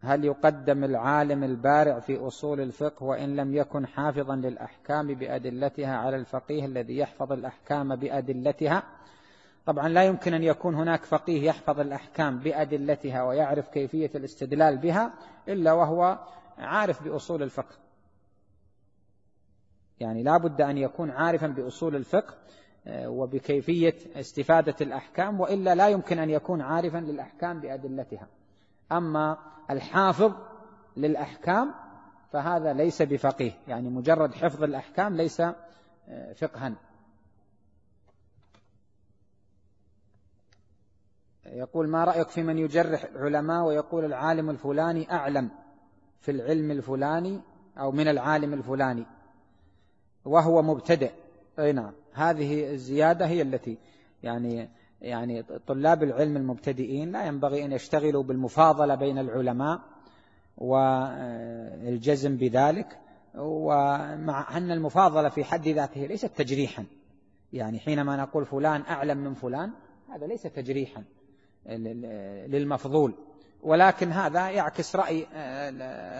هل يقدم العالم البارع في أصول الفقه وإن لم يكن حافظا للأحكام بأدلتها على الفقيه الذي يحفظ الأحكام بأدلتها؟ طبعا لا يمكن أن يكون هناك فقيه يحفظ الأحكام بأدلتها ويعرف كيفية الاستدلال بها إلا وهو عارف بأصول الفقه. يعني لا بد أن يكون عارفا بأصول الفقه آه، وبكيفية استفادة الأحكام وإلا لا يمكن أن يكون عارفا للأحكام بأدلتها. أما الحافظ للأحكام فهذا ليس بفقيه يعني مجرد حفظ الأحكام ليس آه، فقها. يقول ما رأيك في من يجرح العلماء ويقول العالم الفلاني أعلم في العلم الفلاني أو من العالم الفلاني؟ وهو مبتدئ. أي نعم. هذه الزيادة هي التي يعني يعني طلاب العلم المبتدئين لا ينبغي أن يشتغلوا بالمفاضلة بين العلماء والجزم بذلك. ومع أن المفاضلة في حد ذاته ليست تجريحا. يعني حينما نقول فلان أعلم من فلان هذا ليس تجريحا. للمفضول. ولكن هذا يعكس رأي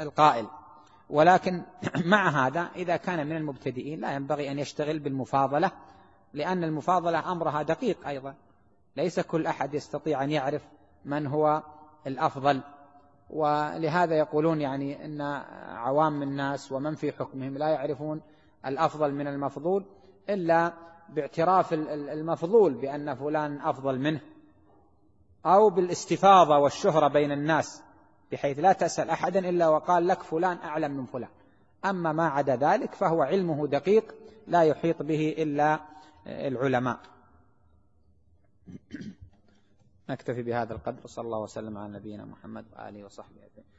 القائل. ولكن *clears throat* مع هذا إذا كان من المبتدئين لا ينبغي أن يشتغل بالمفاضلة لأن المفاضلة أمرها دقيق أيضا. ليس كل أحد يستطيع أن يعرف من هو الأفضل. ولهذا يقولون يعني أن عوام الناس ومن في حكمهم لا يعرفون الأفضل من المفضول إلا باعتراف المفضول بأن فلان أفضل منه. أو بالاستفاضة والشهرة بين الناس بحيث لا تسأل أحدا إلا وقال لك فلان أعلم من فلان. أما ما عدا ذلك فهو علمه دقيق لا يحيط به إلا العلماء. نكتفي بهذا القدر صلى الله وسلم على نبينا محمد وآله وصحبه أجمعين.